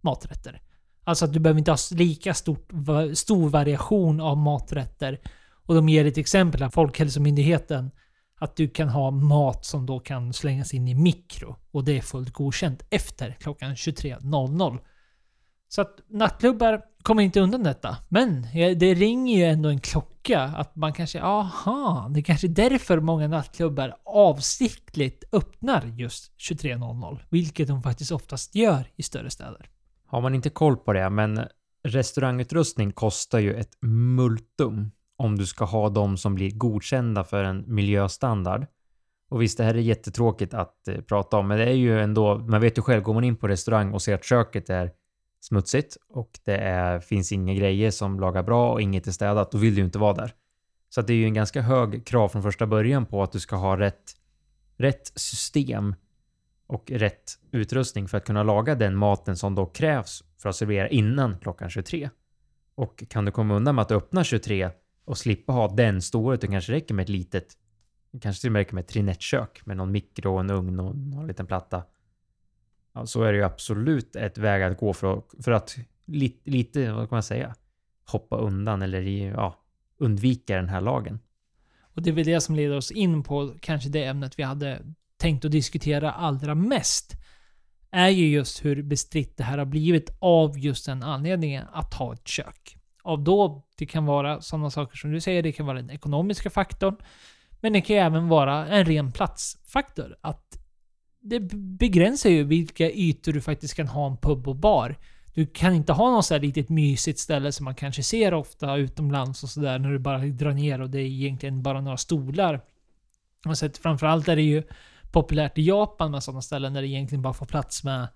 maträtter. Alltså att du behöver inte ha lika stort, stor variation av maträtter. Och de ger ett exempel av Folkhälsomyndigheten. Att du kan ha mat som då kan slängas in i mikro. Och det är fullt godkänt efter klockan 23.00. Så att nattklubbar kommer inte undan detta. Men det ringer ju ändå en klocka att man kanske, aha, det är kanske är därför många nattklubbar avsiktligt öppnar just 23.00. Vilket de faktiskt oftast gör i större städer. Har man inte koll på det, men restaurangutrustning kostar ju ett multum om du ska ha de som blir godkända för en miljöstandard. Och visst, det här är jättetråkigt att eh, prata om, men det är ju ändå, man vet ju själv, går man in på restaurang och ser att köket är smutsigt och det är, finns inga grejer som lagar bra och inget är städat, då vill du ju inte vara där. Så att det är ju en ganska hög krav från första början på att du ska ha rätt, rätt system och rätt utrustning för att kunna laga den maten som då krävs för att servera innan klockan 23. Och kan du komma undan med att öppna 23 och slippa ha den stora, det kanske räcker med ett litet, kanske till och med räcker med ett trinettkök med någon mikro, en ugn och någon liten platta. Ja, så är det ju absolut ett väg att gå för att, för att lite, lite, vad kan man säga, hoppa undan eller ja, undvika den här lagen. Och det är väl det som leder oss in på kanske det ämnet vi hade tänkt att diskutera allra mest. Är ju just hur bestritt det här har blivit av just den anledningen att ha ett kök. Av då, det kan vara sådana saker som du säger, det kan vara den ekonomiska faktorn. Men det kan ju även vara en ren platsfaktor. Att det begränsar ju vilka ytor du faktiskt kan ha en pub och bar. Du kan inte ha något sådär litet mysigt ställe som man kanske ser ofta utomlands och sådär när du bara drar ner och det är egentligen bara några stolar. Och så framförallt är det ju populärt i Japan med sådana ställen där det egentligen bara får plats med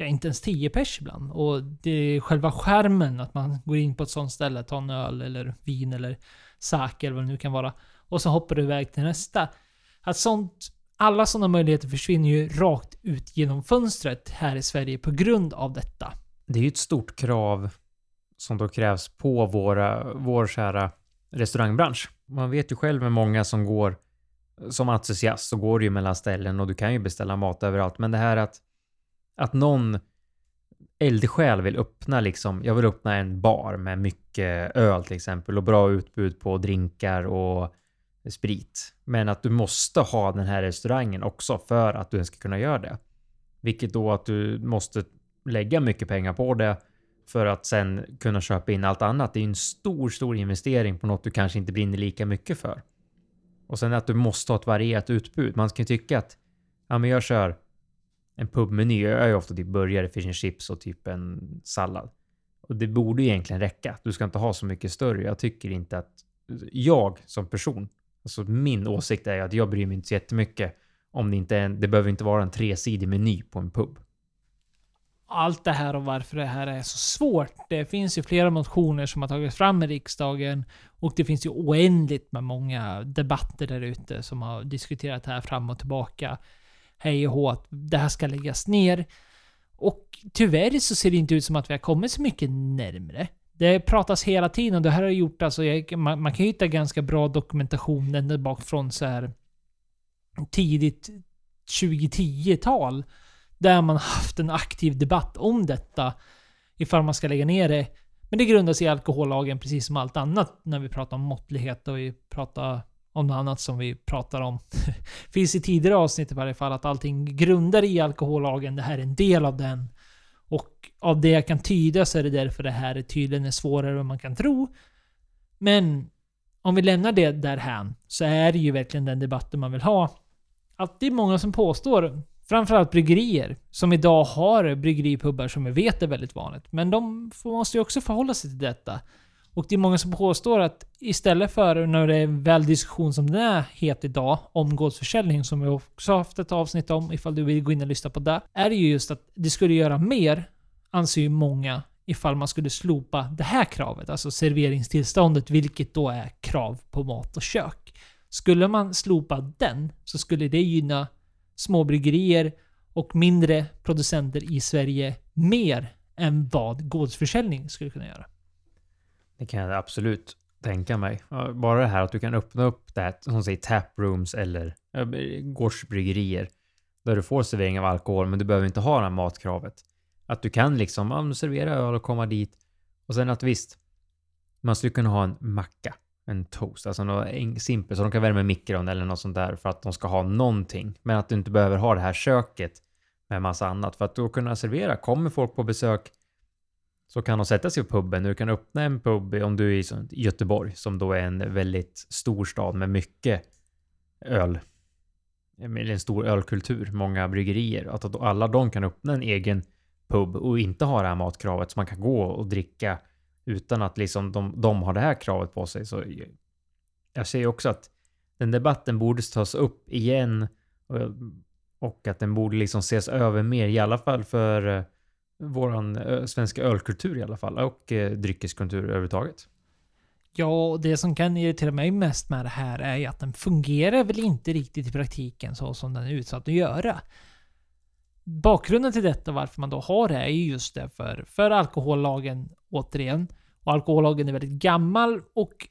ja, inte ens 10 pers ibland. Och det är själva skärmen att man går in på ett sånt ställe, tar en öl eller vin eller sake eller vad det nu kan vara. Och så hoppar du iväg till nästa. Att sånt, alla sådana möjligheter försvinner ju rakt ut genom fönstret här i Sverige på grund av detta. Det är ju ett stort krav som då krävs på våra, vår kära restaurangbransch. Man vet ju själv med många som går som entusiast så går det ju mellan ställen och du kan ju beställa mat överallt. Men det här att, att någon eldsjäl vill öppna liksom, jag vill öppna en bar med mycket öl till exempel och bra utbud på drinkar och sprit. Men att du måste ha den här restaurangen också för att du ens ska kunna göra det. Vilket då att du måste lägga mycket pengar på det för att sen kunna köpa in allt annat. Det är ju en stor, stor investering på något du kanske inte brinner lika mycket för. Och sen att du måste ha ett varierat utbud. Man kan ju tycka att ja, men jag kör en pubmeny. Jag är ju ofta typ burgare, fish and chips och typ en sallad. Och det borde ju egentligen räcka. Du ska inte ha så mycket större. Jag tycker inte att jag som person, alltså min åsikt är ju att jag bryr mig inte så jättemycket om det inte är en, det behöver inte vara en tresidig meny på en pub allt det här och varför det här är så svårt. Det finns ju flera motioner som har tagits fram i riksdagen och det finns ju oändligt med många debatter där ute som har diskuterat det här fram och tillbaka. Hej och hå, att det här ska läggas ner. Och tyvärr så ser det inte ut som att vi har kommit så mycket närmre. Det pratas hela tiden och det här har gjort alltså, jag, man, man kan hitta ganska bra dokumentation ända bakifrån så här tidigt 2010-tal. Där man haft en aktiv debatt om detta. Ifall man ska lägga ner det. Men det grundar sig i alkohollagen precis som allt annat när vi pratar om måttlighet och vi pratar om något annat som vi pratar om. Finns i tidigare avsnitt i varje fall att allting grundar i alkohollagen. Det här är en del av den. Och av det jag kan tyda så är det därför det här är tydligen är svårare än man kan tro. Men om vi lämnar det därhän så är det ju verkligen den debatten man vill ha. Att det är många som påstår, framförallt bryggerier, som idag har bryggeripubbar som vi vet är väldigt vanligt. Men de måste ju också förhålla sig till detta. Och det är många som påstår att istället för, när det är väl diskussion som den är het idag, om gårdsförsäljning, som vi också haft ett avsnitt om ifall du vill gå in och lyssna på det, är det ju just att det skulle göra mer, anser ju många, ifall man skulle slopa det här kravet, alltså serveringstillståndet, vilket då är krav på mat och kök. Skulle man slopa den så skulle det gynna småbryggerier och mindre producenter i Sverige mer än vad gårdsförsäljning skulle kunna göra. Det kan jag absolut tänka mig. Bara det här att du kan öppna upp det här, som säger taprooms eller gårdsbryggerier. Där du får servering av alkohol, men du behöver inte ha det här matkravet. Att du kan liksom ja, servera öl och komma dit. Och sen att visst, man skulle kunna ha en macka, en toast, alltså något simpelt så de kan värma i mikron eller något sånt där för att de ska ha någonting. Men att du inte behöver ha det här köket med massa annat för att då kunna servera. Kommer folk på besök så kan de sätta sig på puben. Du kan öppna en pub om du är i Göteborg som då är en väldigt stor stad med mycket öl. Med en stor ölkultur, många bryggerier. Att alla de kan öppna en egen pub och inte ha det här matkravet så man kan gå och dricka utan att liksom de, de har det här kravet på sig. Så jag ser också att den debatten borde tas upp igen och, och att den borde liksom ses över mer, i alla fall för vår våran eh, svenska ölkultur i alla fall och eh, dryckeskultur överhuvudtaget. Ja, och det som kan irritera mig mest med det här är ju att den fungerar väl inte riktigt i praktiken så som den är utsatt att göra. Bakgrunden till detta, varför man då har det, är ju just det för, för alkohollagen återigen. Och alkohollagen är väldigt gammal och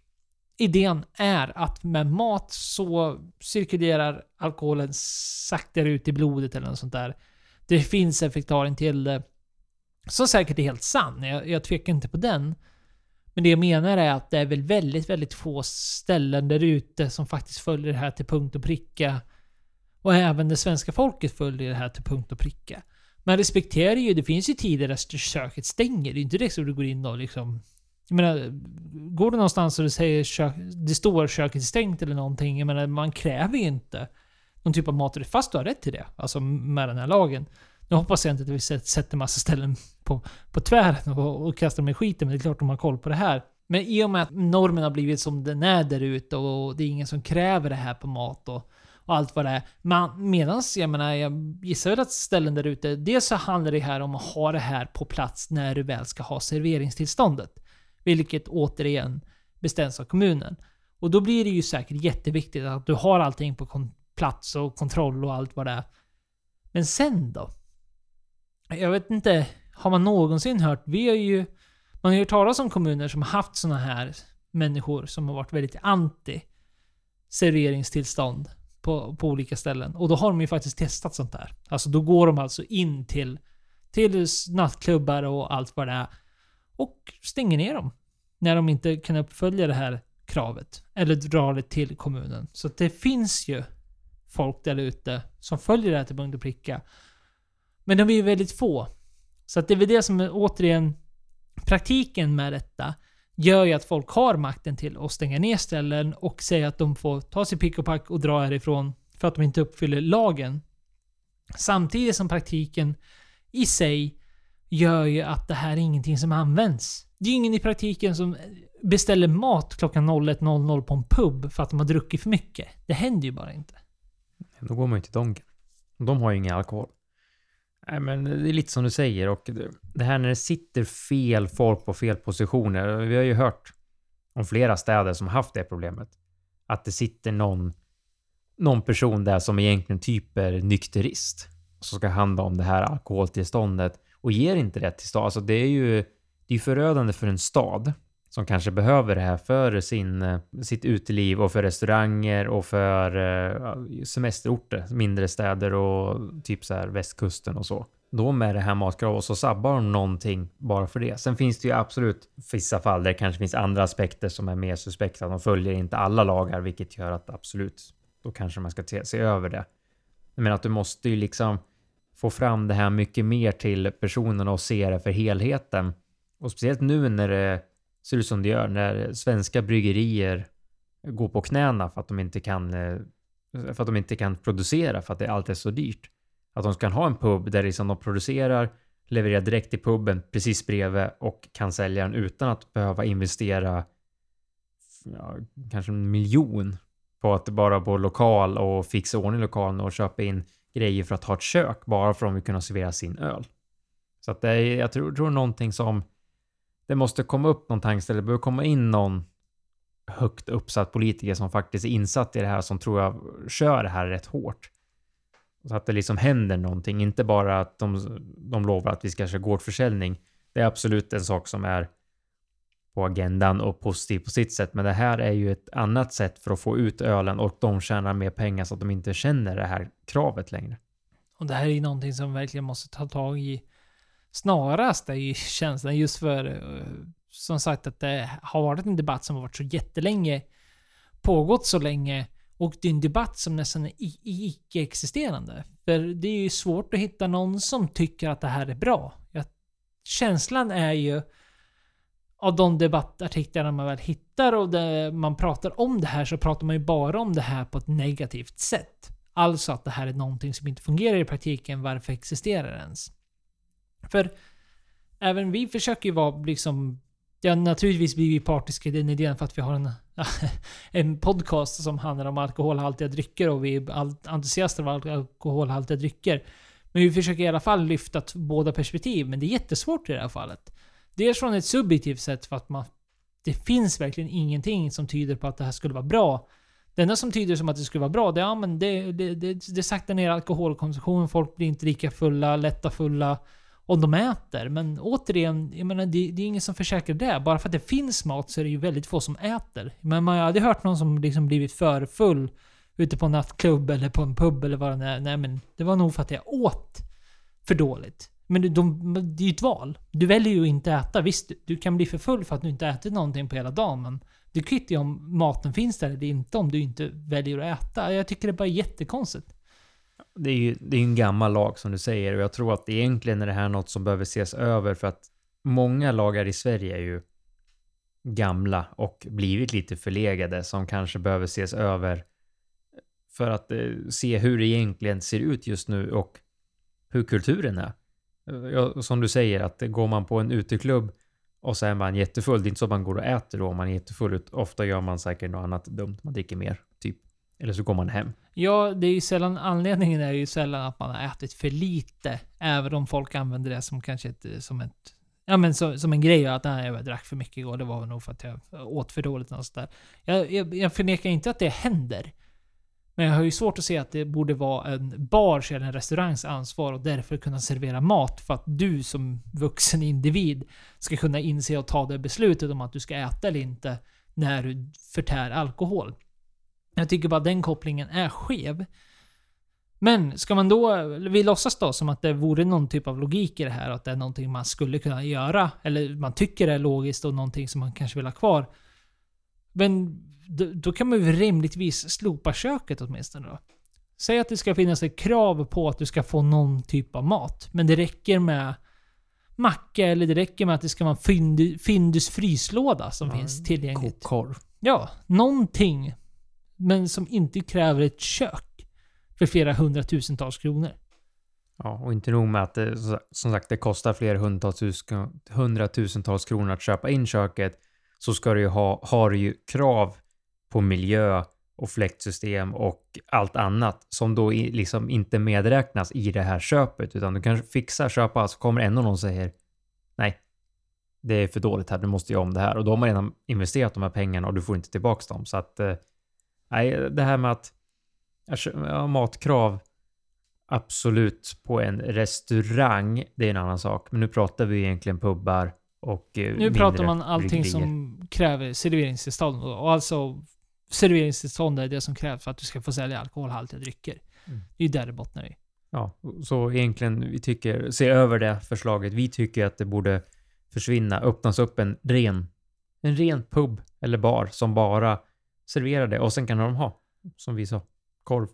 idén är att med mat så cirkulerar alkoholen saktare ut i blodet eller något sånt där. Det finns en förklaring till det. Som säkert är helt sann, jag, jag tvekar inte på den. Men det jag menar är att det är väl väldigt, väldigt få ställen där ute som faktiskt följer det här till punkt och pricka. Och även det svenska folket följer det här till punkt och pricka. Man respekterar ju, det finns ju tider där köket stänger. Det är inte det som du går in och liksom... Jag menar, går du någonstans och det säger kök, det står köket stängt eller någonting. Jag menar, man kräver ju inte någon typ av maträtt fast du har rätt till det. Alltså med den här lagen. Nu hoppas jag inte att vi sätter massa ställen på, på tvären och, och kastar dem i skiten, men det är klart de har koll på det här. Men i och med att normen har blivit som den är där ute och det är ingen som kräver det här på mat och, och allt vad det är. Men medans, jag menar, jag gissar väl att ställen där ute, dels så handlar det här om att ha det här på plats när du väl ska ha serveringstillståndet. Vilket återigen bestäms av kommunen. Och då blir det ju säkert jätteviktigt att du har allting på plats och kontroll och allt vad det är. Men sen då? Jag vet inte, har man någonsin hört? Vi har ju... Man har ju hört talas om kommuner som har haft såna här människor som har varit väldigt anti serveringstillstånd på, på olika ställen. Och då har de ju faktiskt testat sånt där. Alltså då går de alltså in till, till nattklubbar och allt vad det är. Och stänger ner dem. När de inte kan uppfölja det här kravet. Eller drar det till kommunen. Så det finns ju folk där ute som följer det här till punkt och pricka. Men de är ju väldigt få. Så att det är väl det som är återigen praktiken med detta. Gör ju att folk har makten till att stänga ner ställen och säga att de får ta sig pick och pack och dra härifrån för att de inte uppfyller lagen. Samtidigt som praktiken i sig gör ju att det här är ingenting som används. Det är ju ingen i praktiken som beställer mat klockan 01.00 på en pub för att de har druckit för mycket. Det händer ju bara inte. Då går man ju till Donken. De har ju ingen alkohol. Nej, men det är lite som du säger och det- här när det sitter fel folk på fel positioner. Vi har ju hört om flera städer som haft det problemet. Att det sitter någon, någon person där som egentligen typ är nykterist. som ska handla om det här alkoholtillståndet och ger inte det till stad. Alltså det är ju det är förödande för en stad som kanske behöver det här för sin, eh, sitt uteliv och för restauranger och för eh, semesterorter, mindre städer och typ så här västkusten och så. Då med det här matkravet och så sabbar de någonting bara för det. Sen finns det ju absolut vissa fall där det kanske finns andra aspekter som är mer suspekta. De följer inte alla lagar, vilket gör att absolut, då kanske man ska se, se över det. Men att du måste ju liksom få fram det här mycket mer till personerna och se det för helheten. Och speciellt nu när det ser ut som det gör, när svenska bryggerier går på knäna för att de inte kan, eh, för att de inte kan producera för att det allt är så dyrt. Att de ska ha en pub där liksom de producerar, levererar direkt till puben precis bredvid och kan sälja den utan att behöva investera ja, kanske en miljon på att bara på lokal och fixa ordning lokalen och köpa in grejer för att ha ett kök bara för att de vill kunna servera sin öl. Så att det är, jag tror, tror någonting som det måste komma upp någon tankställe, det behöver komma in någon högt uppsatt politiker som faktiskt är insatt i det här som tror jag kör det här rätt hårt. Så att det liksom händer någonting, inte bara att de, de lovar att vi ska köra gårdsförsäljning. Det är absolut en sak som är på agendan och positiv på sitt sätt. Men det här är ju ett annat sätt för att få ut ölen och de tjänar mer pengar så att de inte känner det här kravet längre. Och det här är ju någonting som verkligen måste ta tag i snarast, är ju känslan. Just för, eh, som sagt, att det har varit en debatt som har varit så jättelänge, pågått så länge. Och det är en debatt som nästan är icke-existerande. För det är ju svårt att hitta någon som tycker att det här är bra. Känslan är ju av de debattartiklarna man väl hittar och där man pratar om det här så pratar man ju bara om det här på ett negativt sätt. Alltså att det här är någonting som inte fungerar i praktiken, varför existerar det ens? För även vi försöker ju vara liksom... Ja, naturligtvis blir vi partiska i den idén för att vi har en, en podcast som handlar om alkoholhaltiga drycker och vi är entusiaster av alkoholhaltiga drycker. Men vi försöker i alla fall lyfta båda perspektiv, men det är jättesvårt i det här fallet. Dels från ett subjektivt sätt för att man... Det finns verkligen ingenting som tyder på att det här skulle vara bra. Det enda som tyder som att det skulle vara bra, det är ja, men det, det, det, det saktar ner alkoholkonsumtionen, folk blir inte lika fulla, lätta fulla om de äter. Men återigen, jag menar, det, det är ingen som försäkrar det. Bara för att det finns mat så är det ju väldigt få som äter. Men man har aldrig hört någon som liksom blivit för full ute på en nattklubb eller på en pub eller vad det är. Nej men det var nog för att jag åt för dåligt. Men de, det är ju ett val. Du väljer ju att inte äta. Visst, du kan bli för full för att du inte ätit någonting på hela dagen. Men du kvittar ju om maten finns där eller inte om du inte väljer att äta. Jag tycker det är bara jättekonstigt. Det är ju det är en gammal lag som du säger och jag tror att egentligen är det här något som behöver ses över för att många lagar i Sverige är ju gamla och blivit lite förlegade som kanske behöver ses över för att eh, se hur det egentligen ser ut just nu och hur kulturen är. Eh, ja, som du säger att går man på en uteklubb och så är man jättefull, det är inte så att man går och äter då om man är jättefull, ofta gör man säkert något annat dumt, man dricker mer, typ. Eller så går man hem. Ja, det är ju sällan, anledningen är ju sällan att man har ätit för lite. Även om folk använder det som kanske ett, eh, som ett, ja men så, som en grej att nej, jag drack för mycket igår. Det var nog för att jag åt för dåligt och sådär. Jag, jag, jag förnekar inte att det händer. Men jag har ju svårt att se att det borde vara en bars eller en restaurangs ansvar och därför kunna servera mat för att du som vuxen individ ska kunna inse och ta det beslutet om att du ska äta eller inte när du förtär alkohol. Jag tycker bara den kopplingen är skev. Men ska man då, vi låtsas då som att det vore någon typ av logik i det här, att det är någonting man skulle kunna göra, eller man tycker det är logiskt och någonting som man kanske vill ha kvar. Men då, då kan man ju rimligtvis slopa köket åtminstone då. Säg att det ska finnas ett krav på att du ska få någon typ av mat, men det räcker med macka eller det räcker med att det ska vara en Findy- Findus fryslåda som Ja, finns tillgängligt. Korv. Ja, någonting. Men som inte kräver ett kök. För flera hundratusentals kronor. Ja, och inte nog med att det, som sagt, det kostar flera hundratus, hundratusentals kronor att köpa in köket, så ska du ju ha, har du ju krav på miljö och fläktsystem och allt annat som då liksom inte medräknas i det här köpet, utan du kan fixa, köpa, så kommer ändå någon och säger nej, det är för dåligt här, du måste göra om det här. Och då har man redan investerat de här pengarna och du får inte tillbaka dem. Så att, eh, nej, det här med att matkrav absolut på en restaurang, det är en annan sak. Men nu pratar vi egentligen pubbar och eh, Nu pratar man allting bryggerier. som kräver serveringstillstånd. Och alltså serveringstillstånd är det som krävs för att du ska få sälja alkoholhaltiga drycker. Mm. Det är ju där det bottnar i. Ja, så egentligen vi tycker, se över det förslaget. Vi tycker att det borde försvinna, öppnas upp en ren, en ren pub eller bar som bara serverar det och sen kan de ha, som vi sa, korv.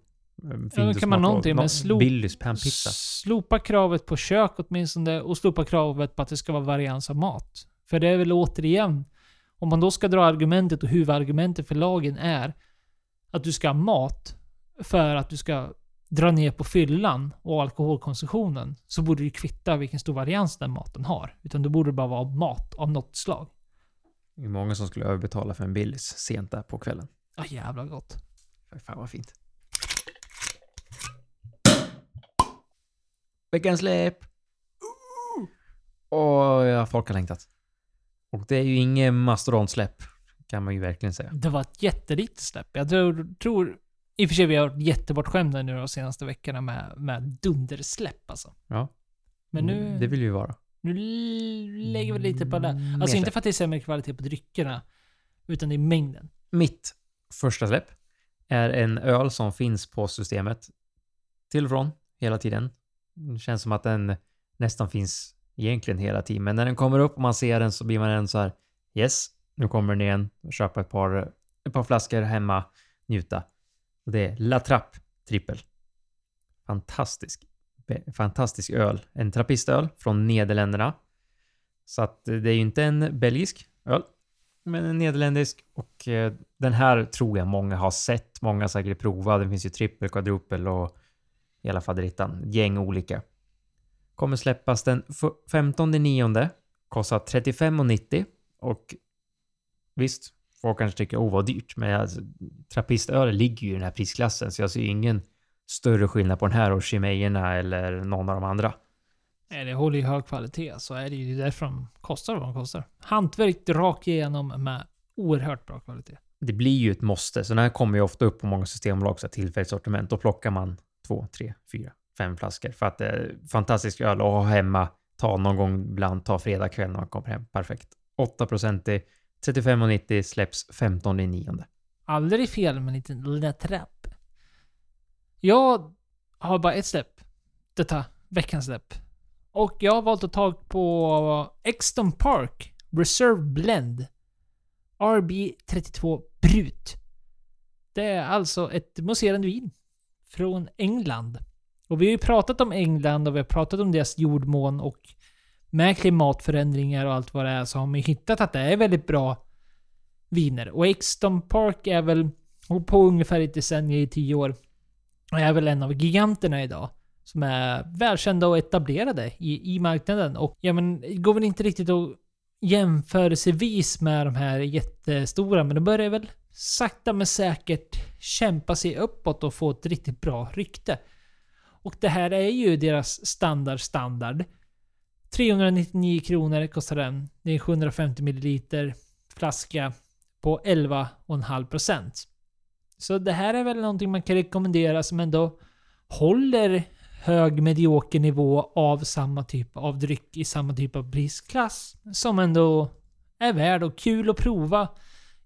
eh, Ja, kan man någonting, men slop- Billys panpizza. Slopa kravet på kök åtminstone och slopa kravet på att det ska vara varians av mat. För det är väl återigen, om man då ska dra argumentet och huvudargumentet för lagen är att du ska ha mat för att du ska dra ner på fyllan och alkoholkonsumtionen så borde det kvitta vilken stor varians den maten har. Utan då borde det bara vara mat av något slag. Det är många som skulle överbetala för en Billys sent där på kvällen. Ja, jävla gott. Fan vad fint. Veckans släpp! Åh, ja, folk har längtat. Och det är ju inget mastodontsläpp, kan man ju verkligen säga. Det var ett jättelitet släpp. Jag tror, tror i och för sig vi har varit jättebortskämda nu de senaste veckorna med, med dundersläpp alltså. Ja. Men nu, Mm, Det vill vi vara. nu lägger vi lite på det. Mm, Alltså mer inte för att det är sämre kvalitet på dryckerna, utan det är mängden. Mitt första släpp är en öl som finns på systemet till och från hela tiden. Det känns som att den nästan finns egentligen hela tiden, men när den kommer upp och man ser den så blir man en så här yes, nu kommer den igen, köpa ett par, ett par flaskor hemma, njuta. Och det är La Trappe trippel. Fantastisk, fantastisk öl. En trappistöl från Nederländerna. Så att det är ju inte en belgisk öl, men en nederländisk och eh, den här tror jag många har sett. Många har säkert provat. Det finns ju trippel, quadrupel och hela faderittan. Gäng olika. Kommer släppas den f- 15 nionde. Kostar 35,90 och visst, folk kanske tycker oh vad dyrt, men alltså, trappistöl ligger ju i den här prisklassen så jag ser ingen större skillnad på den här och Chimejerna eller någon av de andra. Nej, det håller ju hög kvalitet, så är det ju därför de kostar vad de kostar. Hantverk rakt igenom med oerhört bra kvalitet. det blir ju ett måste. Så den här kommer ju ofta upp på många systembolag, så tillfälligt sortiment. Då plockar man två, tre, fyra, fem flaskor. För att det är fantastisk öl att ha hemma. Ta någon gång ibland, ta fredag kväll när man kommer hem. Perfekt. 8% i 35,90 släpps 15 i nionde. Aldrig fel med en liten liten trapp. Jag har bara ett släpp. Detta veckans släpp. Och jag har valt att ta på Exton Park Reserve Blend. RB32 Brut. Det är alltså ett mousserande vin. Från England. Och vi har ju pratat om England och vi har pratat om deras jordmån och med klimatförändringar och allt vad det är så har man ju hittat att det är väldigt bra viner. Och Exton Park är väl på ungefär ett decennium i tio år. Och är väl en av giganterna idag. Som är välkända och etablerade i, i marknaden. Och ja men, det går väl inte riktigt att jämförelsevis med de här jättestora. Men de börjar väl sakta men säkert kämpa sig uppåt och få ett riktigt bra rykte. Och det här är ju deras standard standard. 399 kronor kostar den. Det är 750 milliliter flaska på 11,5%. Så det här är väl någonting man kan rekommendera som ändå håller hög medioker nivå av samma typ av dryck i samma typ av prisklass. Som ändå är värd och kul att prova.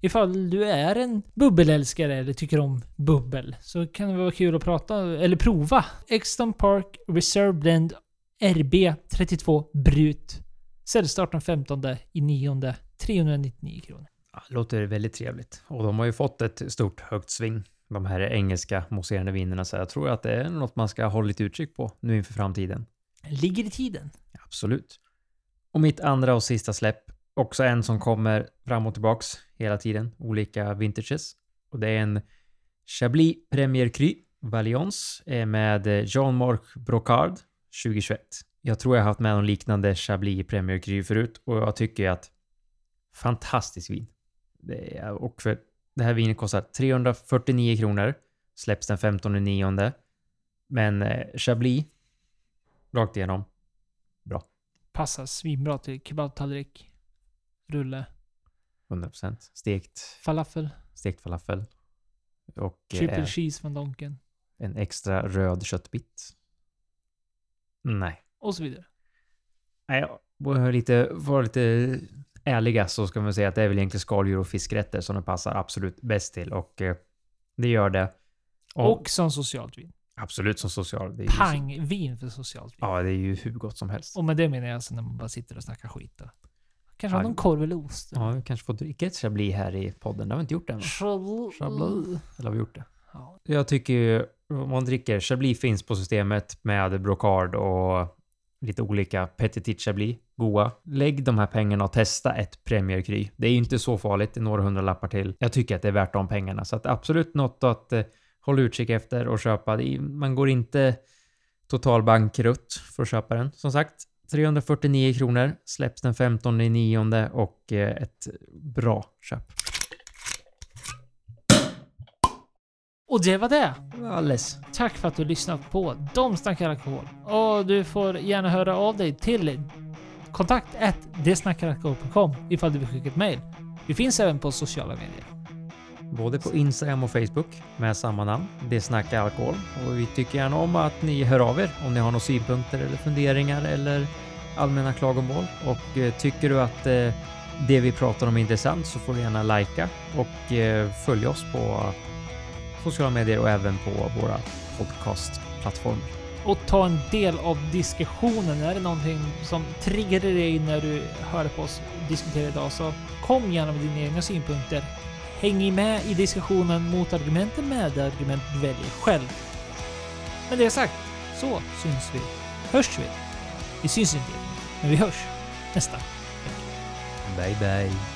Ifall du är en bubbelälskare eller tycker om bubbel så kan det vara kul att prata eller prova. Exton Park Reserve Blend RB32 Brut. Säljstart den 15 i 9 399 kronor. Ja, det låter väldigt trevligt. Och de har ju fått ett stort högt sving. De här engelska mousserande vinerna. Så jag tror att det är något man ska hålla lite utkik på nu inför framtiden. Ligger i tiden. Absolut. Och mitt andra och sista släpp, också en som kommer fram och tillbaks hela tiden, olika vintages. Och det är en Chablis Premier Cru Valiance eh, med eh, Jean-Marc Brocard 2021. Jag tror jag har haft med någon liknande Chablis Premier Cru förut och jag tycker att fantastiskt vin. Det är, och för det här vinet kostar 349 kronor. Släpps den 15 nionde. Men eh, Chablis, rakt igenom, Bra. Passar svinbra till kebabtallrik, rulle, 100%. Stekt, falafel, stekt falafel. Och triple eh, cheese från Donken. en extra röd köttbit. Nej. Och så vidare. Nej, vara lite, vara lite ärliga så ska man säga att det är väl egentligen skaldjur och fiskrätter som det passar absolut bäst till och eh, det gör det. Och som socialt vin. absolut som social. Det Pangvin för socialt vin. Ja, det är ju hur gott som helst. Och med det menar jag alltså när man bara sitter och snackar skit. Då. Kanske ha någon korv eller ost. Ja, vi kanske får dricka ett chablis här i podden. Det har vi inte gjort än. Chablis. Chablis. Eller har vi gjort det? Ja. Jag tycker ju, om man dricker Chablis finns på systemet med Brocard och lite olika Petit Chablis. Goa. Lägg de här pengarna och testa ett Premier Cru. Det är ju inte så farligt, det är några hundra lappar till. Jag tycker att det är värt de pengarna. Så att absolut något att eh, hålla utkik efter och köpa. Man går inte total bankrutt för att köpa den. Som sagt, 349 kronor. Släpps den 15 i nionde och eh, ett bra köp. Och det var det. Alldeles. Tack för att du lyssnat på De snackar alkohol. Och du får gärna höra av dig till kontakt desnackaralkohol.com ifall du vill skicka ett mail. Vi finns även på sociala medier. Både på Instagram och Facebook med samma namn. Det snackar alkohol. Och vi tycker gärna om att ni hör av er om ni har några synpunkter eller funderingar eller allmänna klagomål. Och eh, tycker du att eh, det vi pratar om är intressant så får du gärna likea och eh, följa oss på sociala medier och även på våra podcastplattformar. Och ta en del av diskussionen. Är det någonting som triggar dig när du hör på oss diskutera idag så kom gärna med dina egna synpunkter. Häng med i diskussionen mot argumenten med det argument du väljer själv. Med det sagt så syns vi. Hörs vi. Vi syns inte, men vi hörs nästa Bye bye.